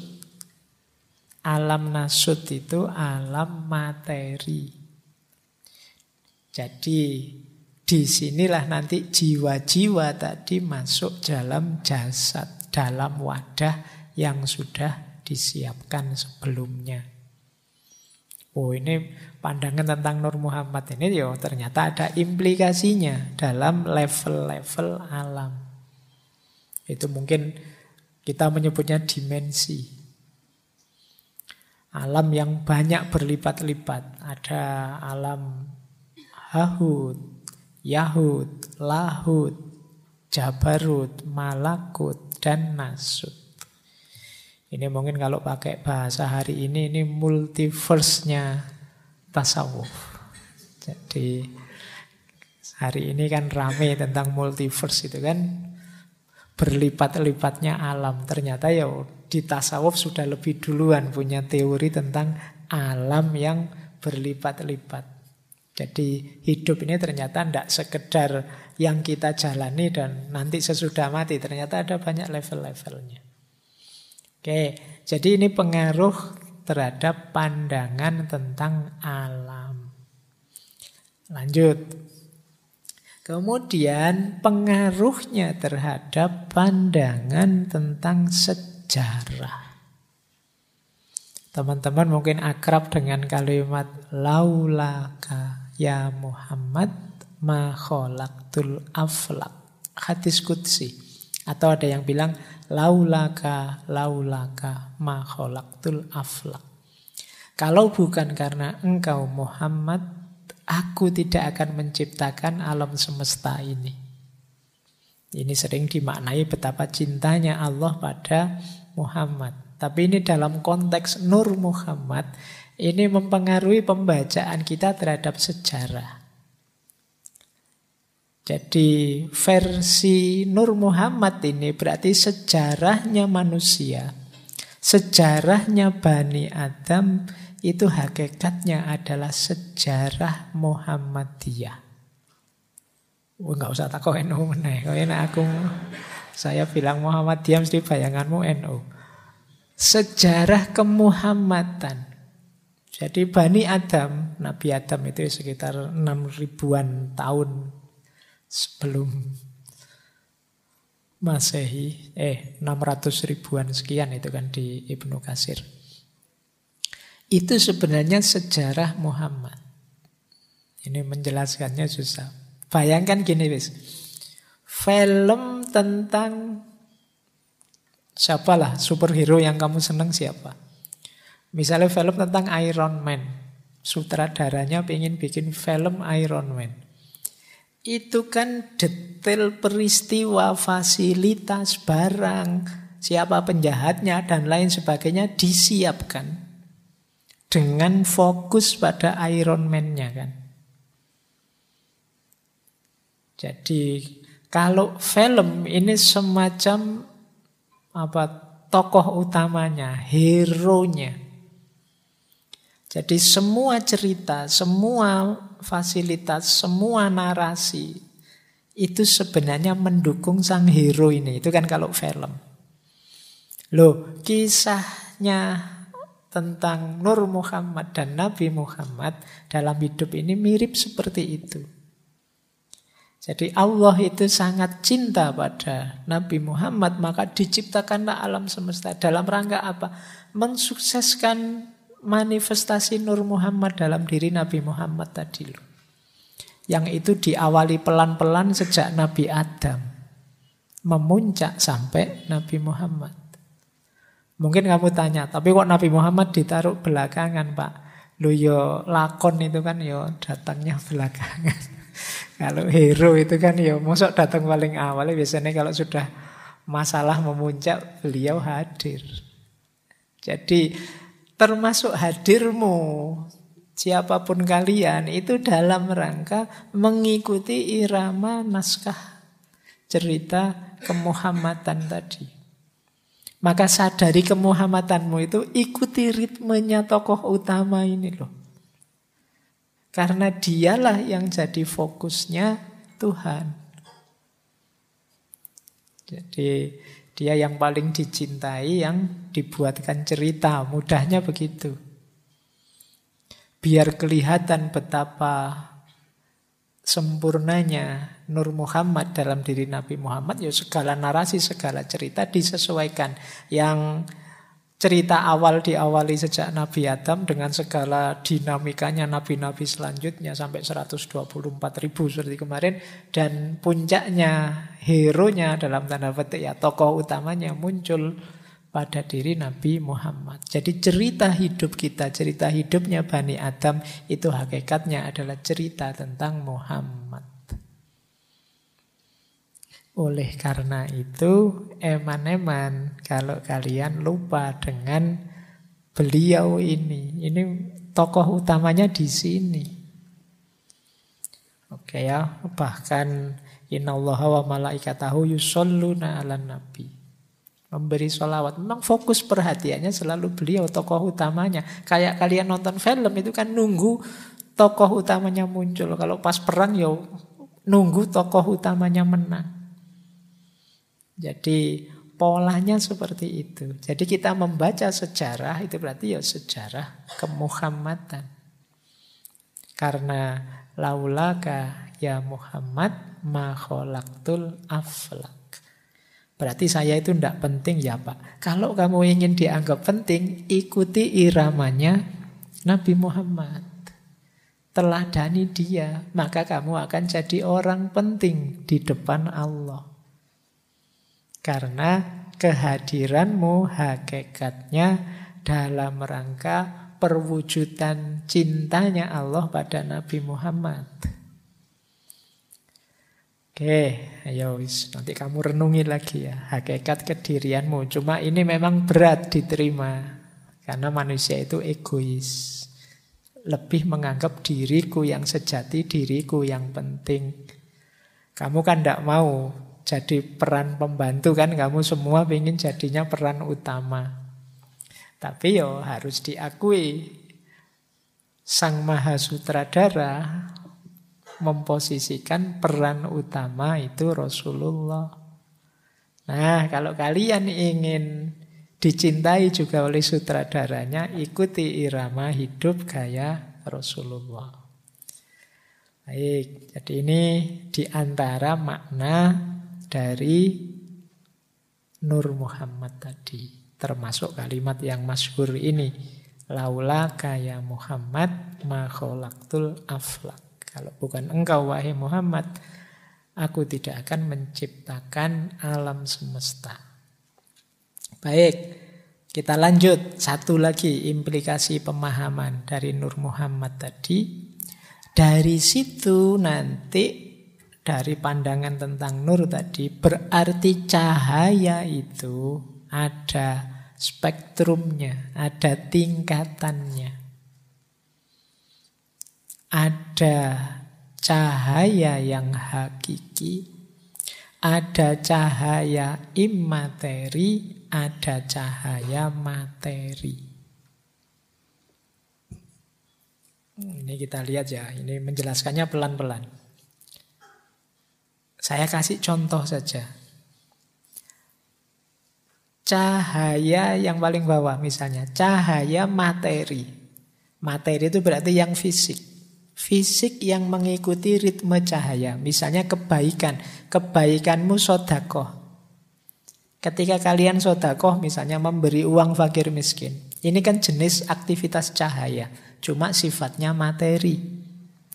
Alam nasut itu alam materi. Jadi di sinilah nanti jiwa-jiwa tadi masuk dalam jasad, dalam wadah yang sudah disiapkan sebelumnya. Oh ini pandangan tentang Nur Muhammad ini yo ternyata ada implikasinya dalam level-level alam. Itu mungkin kita menyebutnya dimensi. Alam yang banyak berlipat-lipat. Ada alam Hahud, Yahud, Lahud, Jabarut, Malakut, dan Nasut. Ini mungkin kalau pakai bahasa hari ini, ini multiverse-nya tasawuf. Jadi hari ini kan rame tentang multiverse itu kan berlipat-lipatnya alam. Ternyata ya di tasawuf sudah lebih duluan punya teori tentang alam yang berlipat-lipat. Jadi hidup ini ternyata tidak sekedar yang kita jalani dan nanti sesudah mati. Ternyata ada banyak level-levelnya. Oke, jadi ini pengaruh terhadap pandangan tentang alam. Lanjut. Kemudian pengaruhnya terhadap pandangan tentang sejarah. Teman-teman mungkin akrab dengan kalimat laulaka ya Muhammad ma khalaqtul aflak. Hadis kudsi. Atau ada yang bilang laulaka laulaka ma khalaqtul aflak. Kalau bukan karena engkau Muhammad, aku tidak akan menciptakan alam semesta ini. Ini sering dimaknai betapa cintanya Allah pada Muhammad. Tapi ini dalam konteks Nur Muhammad, ini mempengaruhi pembacaan kita terhadap sejarah. Jadi versi Nur Muhammad ini berarti sejarahnya manusia. Sejarahnya Bani Adam itu hakikatnya adalah sejarah Muhammadiyah. Oh, enggak usah takut NU meneh. Aku saya bilang Muhammadiyah mesti bayanganmu NU. Sejarah kemuhammadan. Jadi Bani Adam, Nabi Adam itu sekitar 6 ribuan tahun sebelum Masehi, eh 600 ribuan sekian itu kan di Ibnu Kasir. Itu sebenarnya sejarah Muhammad. Ini menjelaskannya susah. Bayangkan gini wis. Film tentang siapalah superhero yang kamu senang siapa? Misalnya film tentang Iron Man. Sutradaranya pengen bikin film Iron Man. Itu kan detail peristiwa, fasilitas, barang, siapa penjahatnya dan lain sebagainya disiapkan dengan fokus pada Iron Man-nya kan. Jadi kalau film ini semacam apa tokoh utamanya, hero-nya. Jadi semua cerita, semua fasilitas, semua narasi itu sebenarnya mendukung sang hero ini. Itu kan kalau film. Loh, kisahnya tentang Nur Muhammad dan Nabi Muhammad dalam hidup ini mirip seperti itu. Jadi Allah itu sangat cinta pada Nabi Muhammad, maka diciptakanlah alam semesta. Dalam rangka apa? Mensukseskan manifestasi Nur Muhammad dalam diri Nabi Muhammad tadi loh. Yang itu diawali pelan-pelan sejak Nabi Adam. Memuncak sampai Nabi Muhammad. Mungkin kamu tanya, tapi kok Nabi Muhammad ditaruh belakangan Pak? Lu yo lakon itu kan yo datangnya belakangan. kalau hero itu kan yo mosok datang paling awal. Biasanya kalau sudah masalah memuncak, beliau hadir. Jadi termasuk hadirmu siapa pun kalian itu dalam rangka mengikuti irama naskah cerita kemuhammadan tadi. Maka sadari kemuhammadanmu itu ikuti ritmenya tokoh utama ini loh. Karena dialah yang jadi fokusnya Tuhan. Jadi dia yang paling dicintai, yang dibuatkan cerita. Mudahnya begitu. Biar kelihatan betapa sempurnanya Nur Muhammad dalam diri Nabi Muhammad, ya segala narasi, segala cerita disesuaikan. Yang cerita awal diawali sejak Nabi Adam dengan segala dinamikanya nabi-nabi selanjutnya sampai 124 ribu seperti kemarin dan puncaknya hero-nya dalam tanda petik ya tokoh utamanya muncul pada diri Nabi Muhammad. Jadi cerita hidup kita, cerita hidupnya Bani Adam itu hakikatnya adalah cerita tentang Muhammad. Oleh karena itu, eman-eman kalau kalian lupa dengan beliau ini. Ini tokoh utamanya di sini. Oke ya, bahkan innallaha wa malaikatahu yusalluna ala nabi. Memberi sholawat. Memang fokus perhatiannya selalu beliau, tokoh utamanya. Kayak kalian nonton film itu kan nunggu tokoh utamanya muncul. Kalau pas perang ya nunggu tokoh utamanya menang. Jadi polanya seperti itu. Jadi kita membaca sejarah itu berarti ya sejarah kemuhammadan. Karena laulaka ya Muhammad ma khalaqtul aflak. Berarti saya itu tidak penting ya Pak. Kalau kamu ingin dianggap penting, ikuti iramanya Nabi Muhammad. Teladani dia, maka kamu akan jadi orang penting di depan Allah. Karena kehadiranmu hakikatnya dalam rangka perwujudan cintanya Allah pada Nabi Muhammad. Oke, ayo nanti kamu renungi lagi ya hakikat kedirianmu. Cuma ini memang berat diterima karena manusia itu egois. Lebih menganggap diriku yang sejati, diriku yang penting. Kamu kan tidak mau jadi peran pembantu kan kamu semua ingin jadinya peran utama. Tapi yo harus diakui Sang Maha Sutradara memposisikan peran utama itu Rasulullah. Nah, kalau kalian ingin dicintai juga oleh sutradaranya, ikuti irama hidup gaya Rasulullah. Baik, jadi ini di antara makna dari Nur Muhammad tadi. Termasuk kalimat yang masyhur ini. Laula kaya Muhammad ma aflak. Kalau bukan engkau wahai Muhammad, aku tidak akan menciptakan alam semesta. Baik, kita lanjut. Satu lagi implikasi pemahaman dari Nur Muhammad tadi. Dari situ nanti dari pandangan tentang nur tadi berarti cahaya itu ada spektrumnya, ada tingkatannya. Ada cahaya yang hakiki, ada cahaya imateri, ada cahaya materi. Ini kita lihat ya, ini menjelaskannya pelan-pelan. Saya kasih contoh saja. Cahaya yang paling bawah misalnya, cahaya materi. Materi itu berarti yang fisik. Fisik yang mengikuti ritme cahaya. Misalnya kebaikan. Kebaikanmu sodakoh. Ketika kalian sodakoh misalnya memberi uang fakir miskin. Ini kan jenis aktivitas cahaya. Cuma sifatnya materi.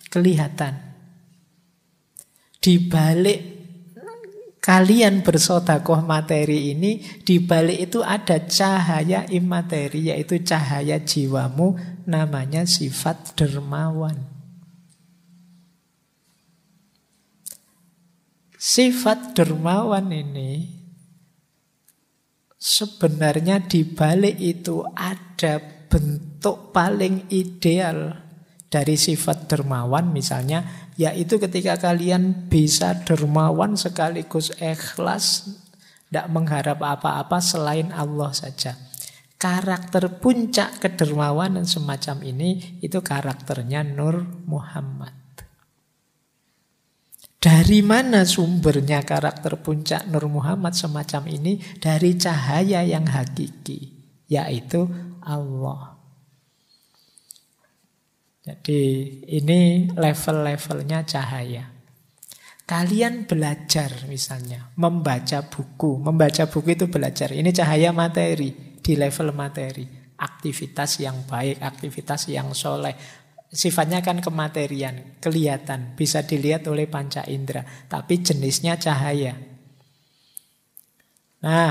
Kelihatan. Di balik kalian bersodakoh materi ini, di balik itu ada cahaya imateri, yaitu cahaya jiwamu, namanya sifat dermawan. Sifat dermawan ini sebenarnya di balik itu ada bentuk paling ideal dari sifat dermawan misalnya yaitu ketika kalian bisa dermawan sekaligus ikhlas, tidak mengharap apa-apa selain Allah saja. Karakter puncak kedermawanan semacam ini itu karakternya Nur Muhammad. Dari mana sumbernya karakter puncak Nur Muhammad semacam ini? Dari cahaya yang hakiki, yaitu Allah. Jadi ini level-levelnya cahaya. Kalian belajar misalnya, membaca buku. Membaca buku itu belajar. Ini cahaya materi, di level materi. Aktivitas yang baik, aktivitas yang soleh. Sifatnya kan kematerian, kelihatan, bisa dilihat oleh panca indera. Tapi jenisnya cahaya. Nah,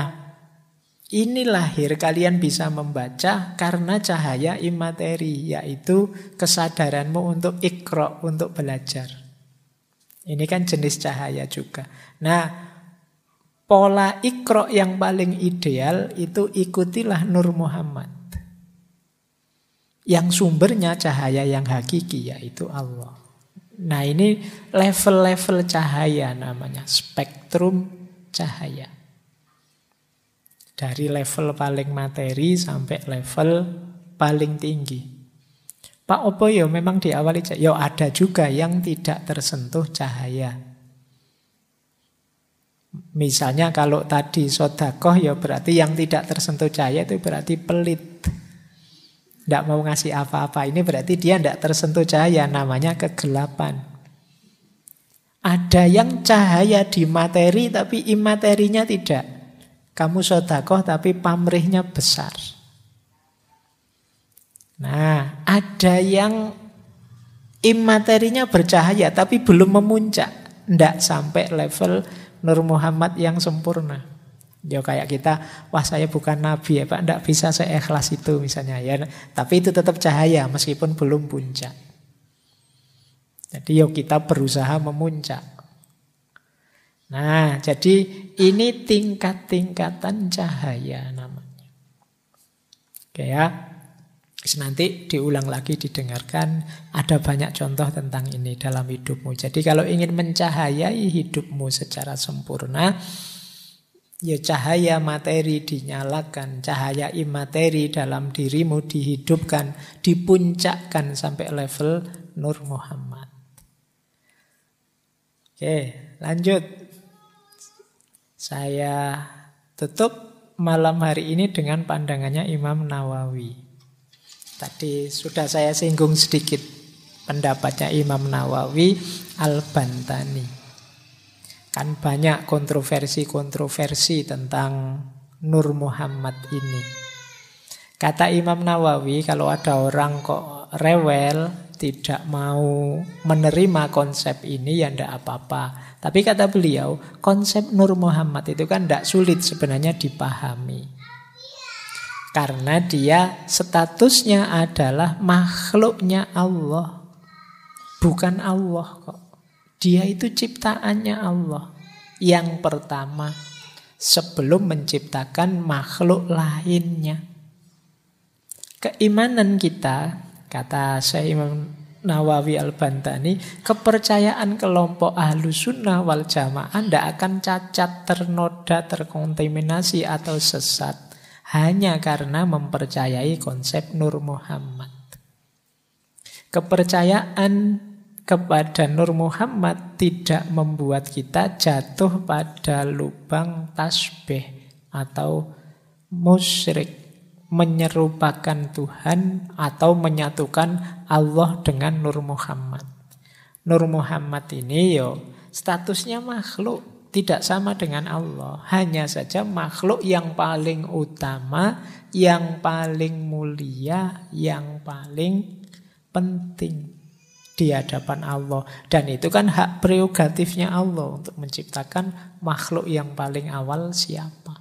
ini lahir kalian bisa membaca karena cahaya imateri, yaitu kesadaranmu untuk ikro, untuk belajar. Ini kan jenis cahaya juga. Nah, pola ikro yang paling ideal itu ikutilah Nur Muhammad. Yang sumbernya cahaya yang hakiki, yaitu Allah. Nah ini level-level cahaya namanya, spektrum cahaya. Dari level paling materi sampai level paling tinggi. Pak Opo ya memang diawali ya ada juga yang tidak tersentuh cahaya. Misalnya kalau tadi sodakoh ya berarti yang tidak tersentuh cahaya itu berarti pelit. Tidak mau ngasih apa-apa. Ini berarti dia tidak tersentuh cahaya. Namanya kegelapan. Ada yang cahaya di materi tapi imaterinya tidak. Kamu sodakoh tapi pamrihnya besar. Nah, ada yang imaterinya bercahaya tapi belum memuncak. Tidak sampai level Nur Muhammad yang sempurna. Ya kayak kita, wah saya bukan nabi ya Pak, tidak bisa seikhlas itu misalnya ya. Tapi itu tetap cahaya meskipun belum puncak. Jadi yuk kita berusaha memuncak. Nah, jadi ini tingkat-tingkatan cahaya namanya. Oke ya. Nanti diulang lagi didengarkan ada banyak contoh tentang ini dalam hidupmu. Jadi kalau ingin mencahayai hidupmu secara sempurna, ya cahaya materi dinyalakan, cahaya imateri dalam dirimu dihidupkan, dipuncakkan sampai level Nur Muhammad. Oke, lanjut. Saya tutup malam hari ini dengan pandangannya Imam Nawawi. Tadi sudah saya singgung sedikit pendapatnya Imam Nawawi Al-Bantani. Kan banyak kontroversi-kontroversi tentang Nur Muhammad ini. Kata Imam Nawawi, kalau ada orang kok rewel, tidak mau menerima konsep ini, ya ndak apa-apa. Tapi kata beliau, konsep Nur Muhammad itu kan tidak sulit sebenarnya dipahami. Karena dia statusnya adalah makhluknya Allah. Bukan Allah kok. Dia itu ciptaannya Allah. Yang pertama, sebelum menciptakan makhluk lainnya. Keimanan kita, kata Syekh Imam Nawawi Al-Bantani, kepercayaan kelompok ahlu sunnah wal jamaah tidak akan cacat, ternoda, terkontaminasi atau sesat. Hanya karena mempercayai konsep Nur Muhammad. Kepercayaan kepada Nur Muhammad tidak membuat kita jatuh pada lubang tasbih atau musyrik menyerupakan Tuhan atau menyatukan Allah dengan Nur Muhammad. Nur Muhammad ini yo statusnya makhluk, tidak sama dengan Allah. Hanya saja makhluk yang paling utama, yang paling mulia, yang paling penting di hadapan Allah. Dan itu kan hak prerogatifnya Allah untuk menciptakan makhluk yang paling awal siapa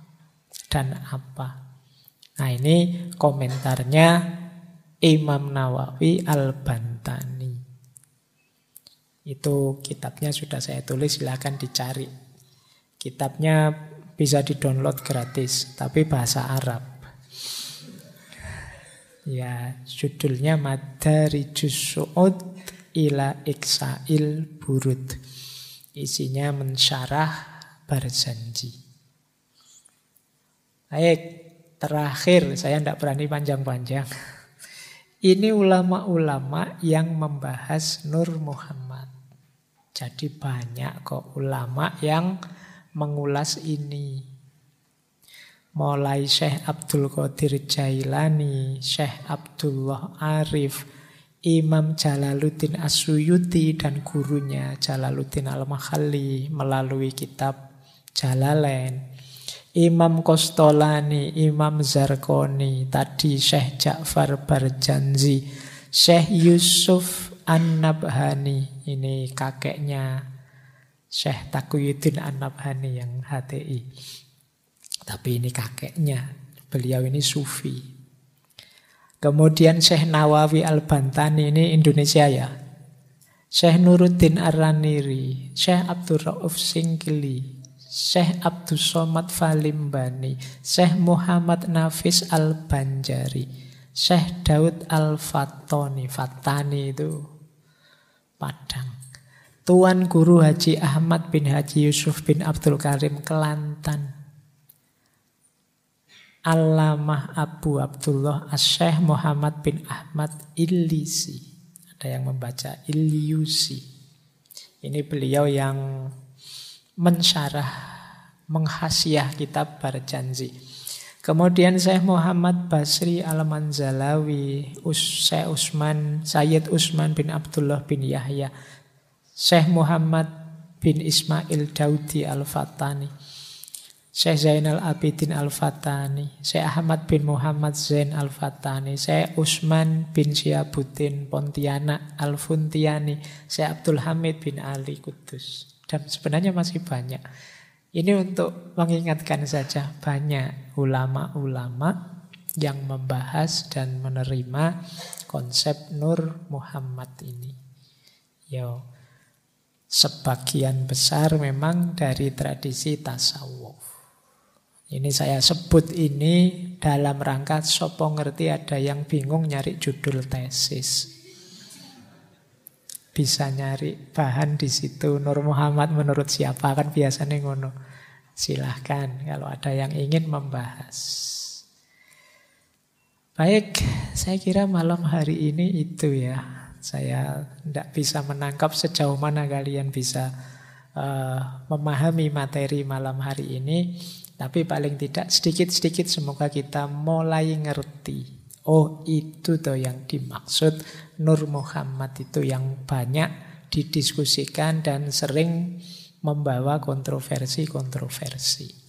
dan apa. Nah ini komentarnya Imam Nawawi Al-Bantani. Itu kitabnya sudah saya tulis, silahkan dicari. Kitabnya bisa di-download gratis, tapi bahasa Arab. Ya, judulnya Madarijus Su'ud ila iksail burud. Isinya mensyarah berjanji. Baik, terakhir saya tidak berani panjang-panjang. Ini ulama-ulama yang membahas Nur Muhammad. Jadi banyak kok ulama yang mengulas ini. Mulai Syekh Abdul Qadir Jailani, Syekh Abdullah Arif, Imam Jalaluddin Asyuyuti dan gurunya Jalaluddin Al-Makhalli melalui kitab Jalalain. Imam Kostolani, Imam Zarkoni, tadi Syekh Ja'far Barjanzi, Syekh Yusuf An-Nabhani, ini kakeknya Syekh Takuyuddin An-Nabhani yang HTI. Tapi ini kakeknya, beliau ini sufi. Kemudian Syekh Nawawi Al-Bantani ini Indonesia ya. Syekh Nuruddin Ar-Raniri, Syekh Abdul Rauf Singkili, Syekh Abdul Somad Falimbani, Syekh Muhammad Nafis Al-Banjari, Syekh Daud Al-Fatoni, Fatani itu Padang. Tuan Guru Haji Ahmad bin Haji Yusuf bin Abdul Karim Kelantan. Alamah Abu Abdullah Asyih Muhammad bin Ahmad Ilisi. Ada yang membaca Ilyusi. Ini beliau yang mensyarah, menghasiah kitab Barjanji. Kemudian Syekh Muhammad Basri Al-Manzalawi, Syekh Usman, Sayyid Usman bin Abdullah bin Yahya, Syekh Muhammad bin Ismail Daudi Al-Fatani. Syekh Zainal Abidin Al-Fatani, Syekh Ahmad bin Muhammad Zain Al-Fatani, Syekh Usman bin Syiabuddin Pontianak Al-Funtiani, Syekh Abdul Hamid bin Ali Kudus. Dan sebenarnya masih banyak. Ini untuk mengingatkan saja banyak ulama-ulama yang membahas dan menerima konsep Nur Muhammad ini. Yo, sebagian besar memang dari tradisi tasawuf. Ini saya sebut ini dalam rangka sopo ngerti ada yang bingung nyari judul tesis. Bisa nyari bahan di situ Nur Muhammad menurut siapa kan biasanya ngono. Silahkan kalau ada yang ingin membahas. Baik, saya kira malam hari ini itu ya. Saya tidak bisa menangkap sejauh mana kalian bisa uh, memahami materi malam hari ini. Tapi paling tidak sedikit-sedikit semoga kita mulai ngerti. Oh itu tuh yang dimaksud Nur Muhammad itu yang banyak didiskusikan dan sering membawa kontroversi-kontroversi.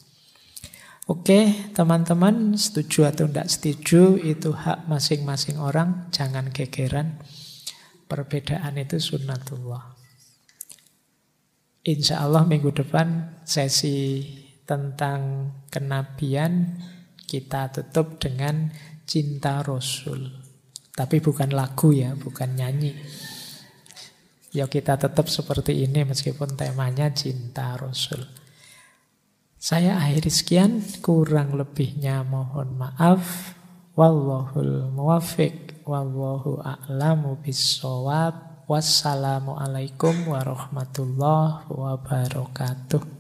Oke, teman-teman, setuju atau tidak setuju, itu hak masing-masing orang, jangan gegeran. Perbedaan itu sunnatullah. Insya Allah minggu depan sesi tentang kenabian kita tutup dengan cinta Rasul. Tapi bukan lagu ya, bukan nyanyi. Ya kita tetap seperti ini meskipun temanya cinta Rasul. Saya akhiri sekian, kurang lebihnya mohon maaf. Wallahul muwafiq, wallahu a'lamu bisawab. Wassalamualaikum warahmatullahi wabarakatuh.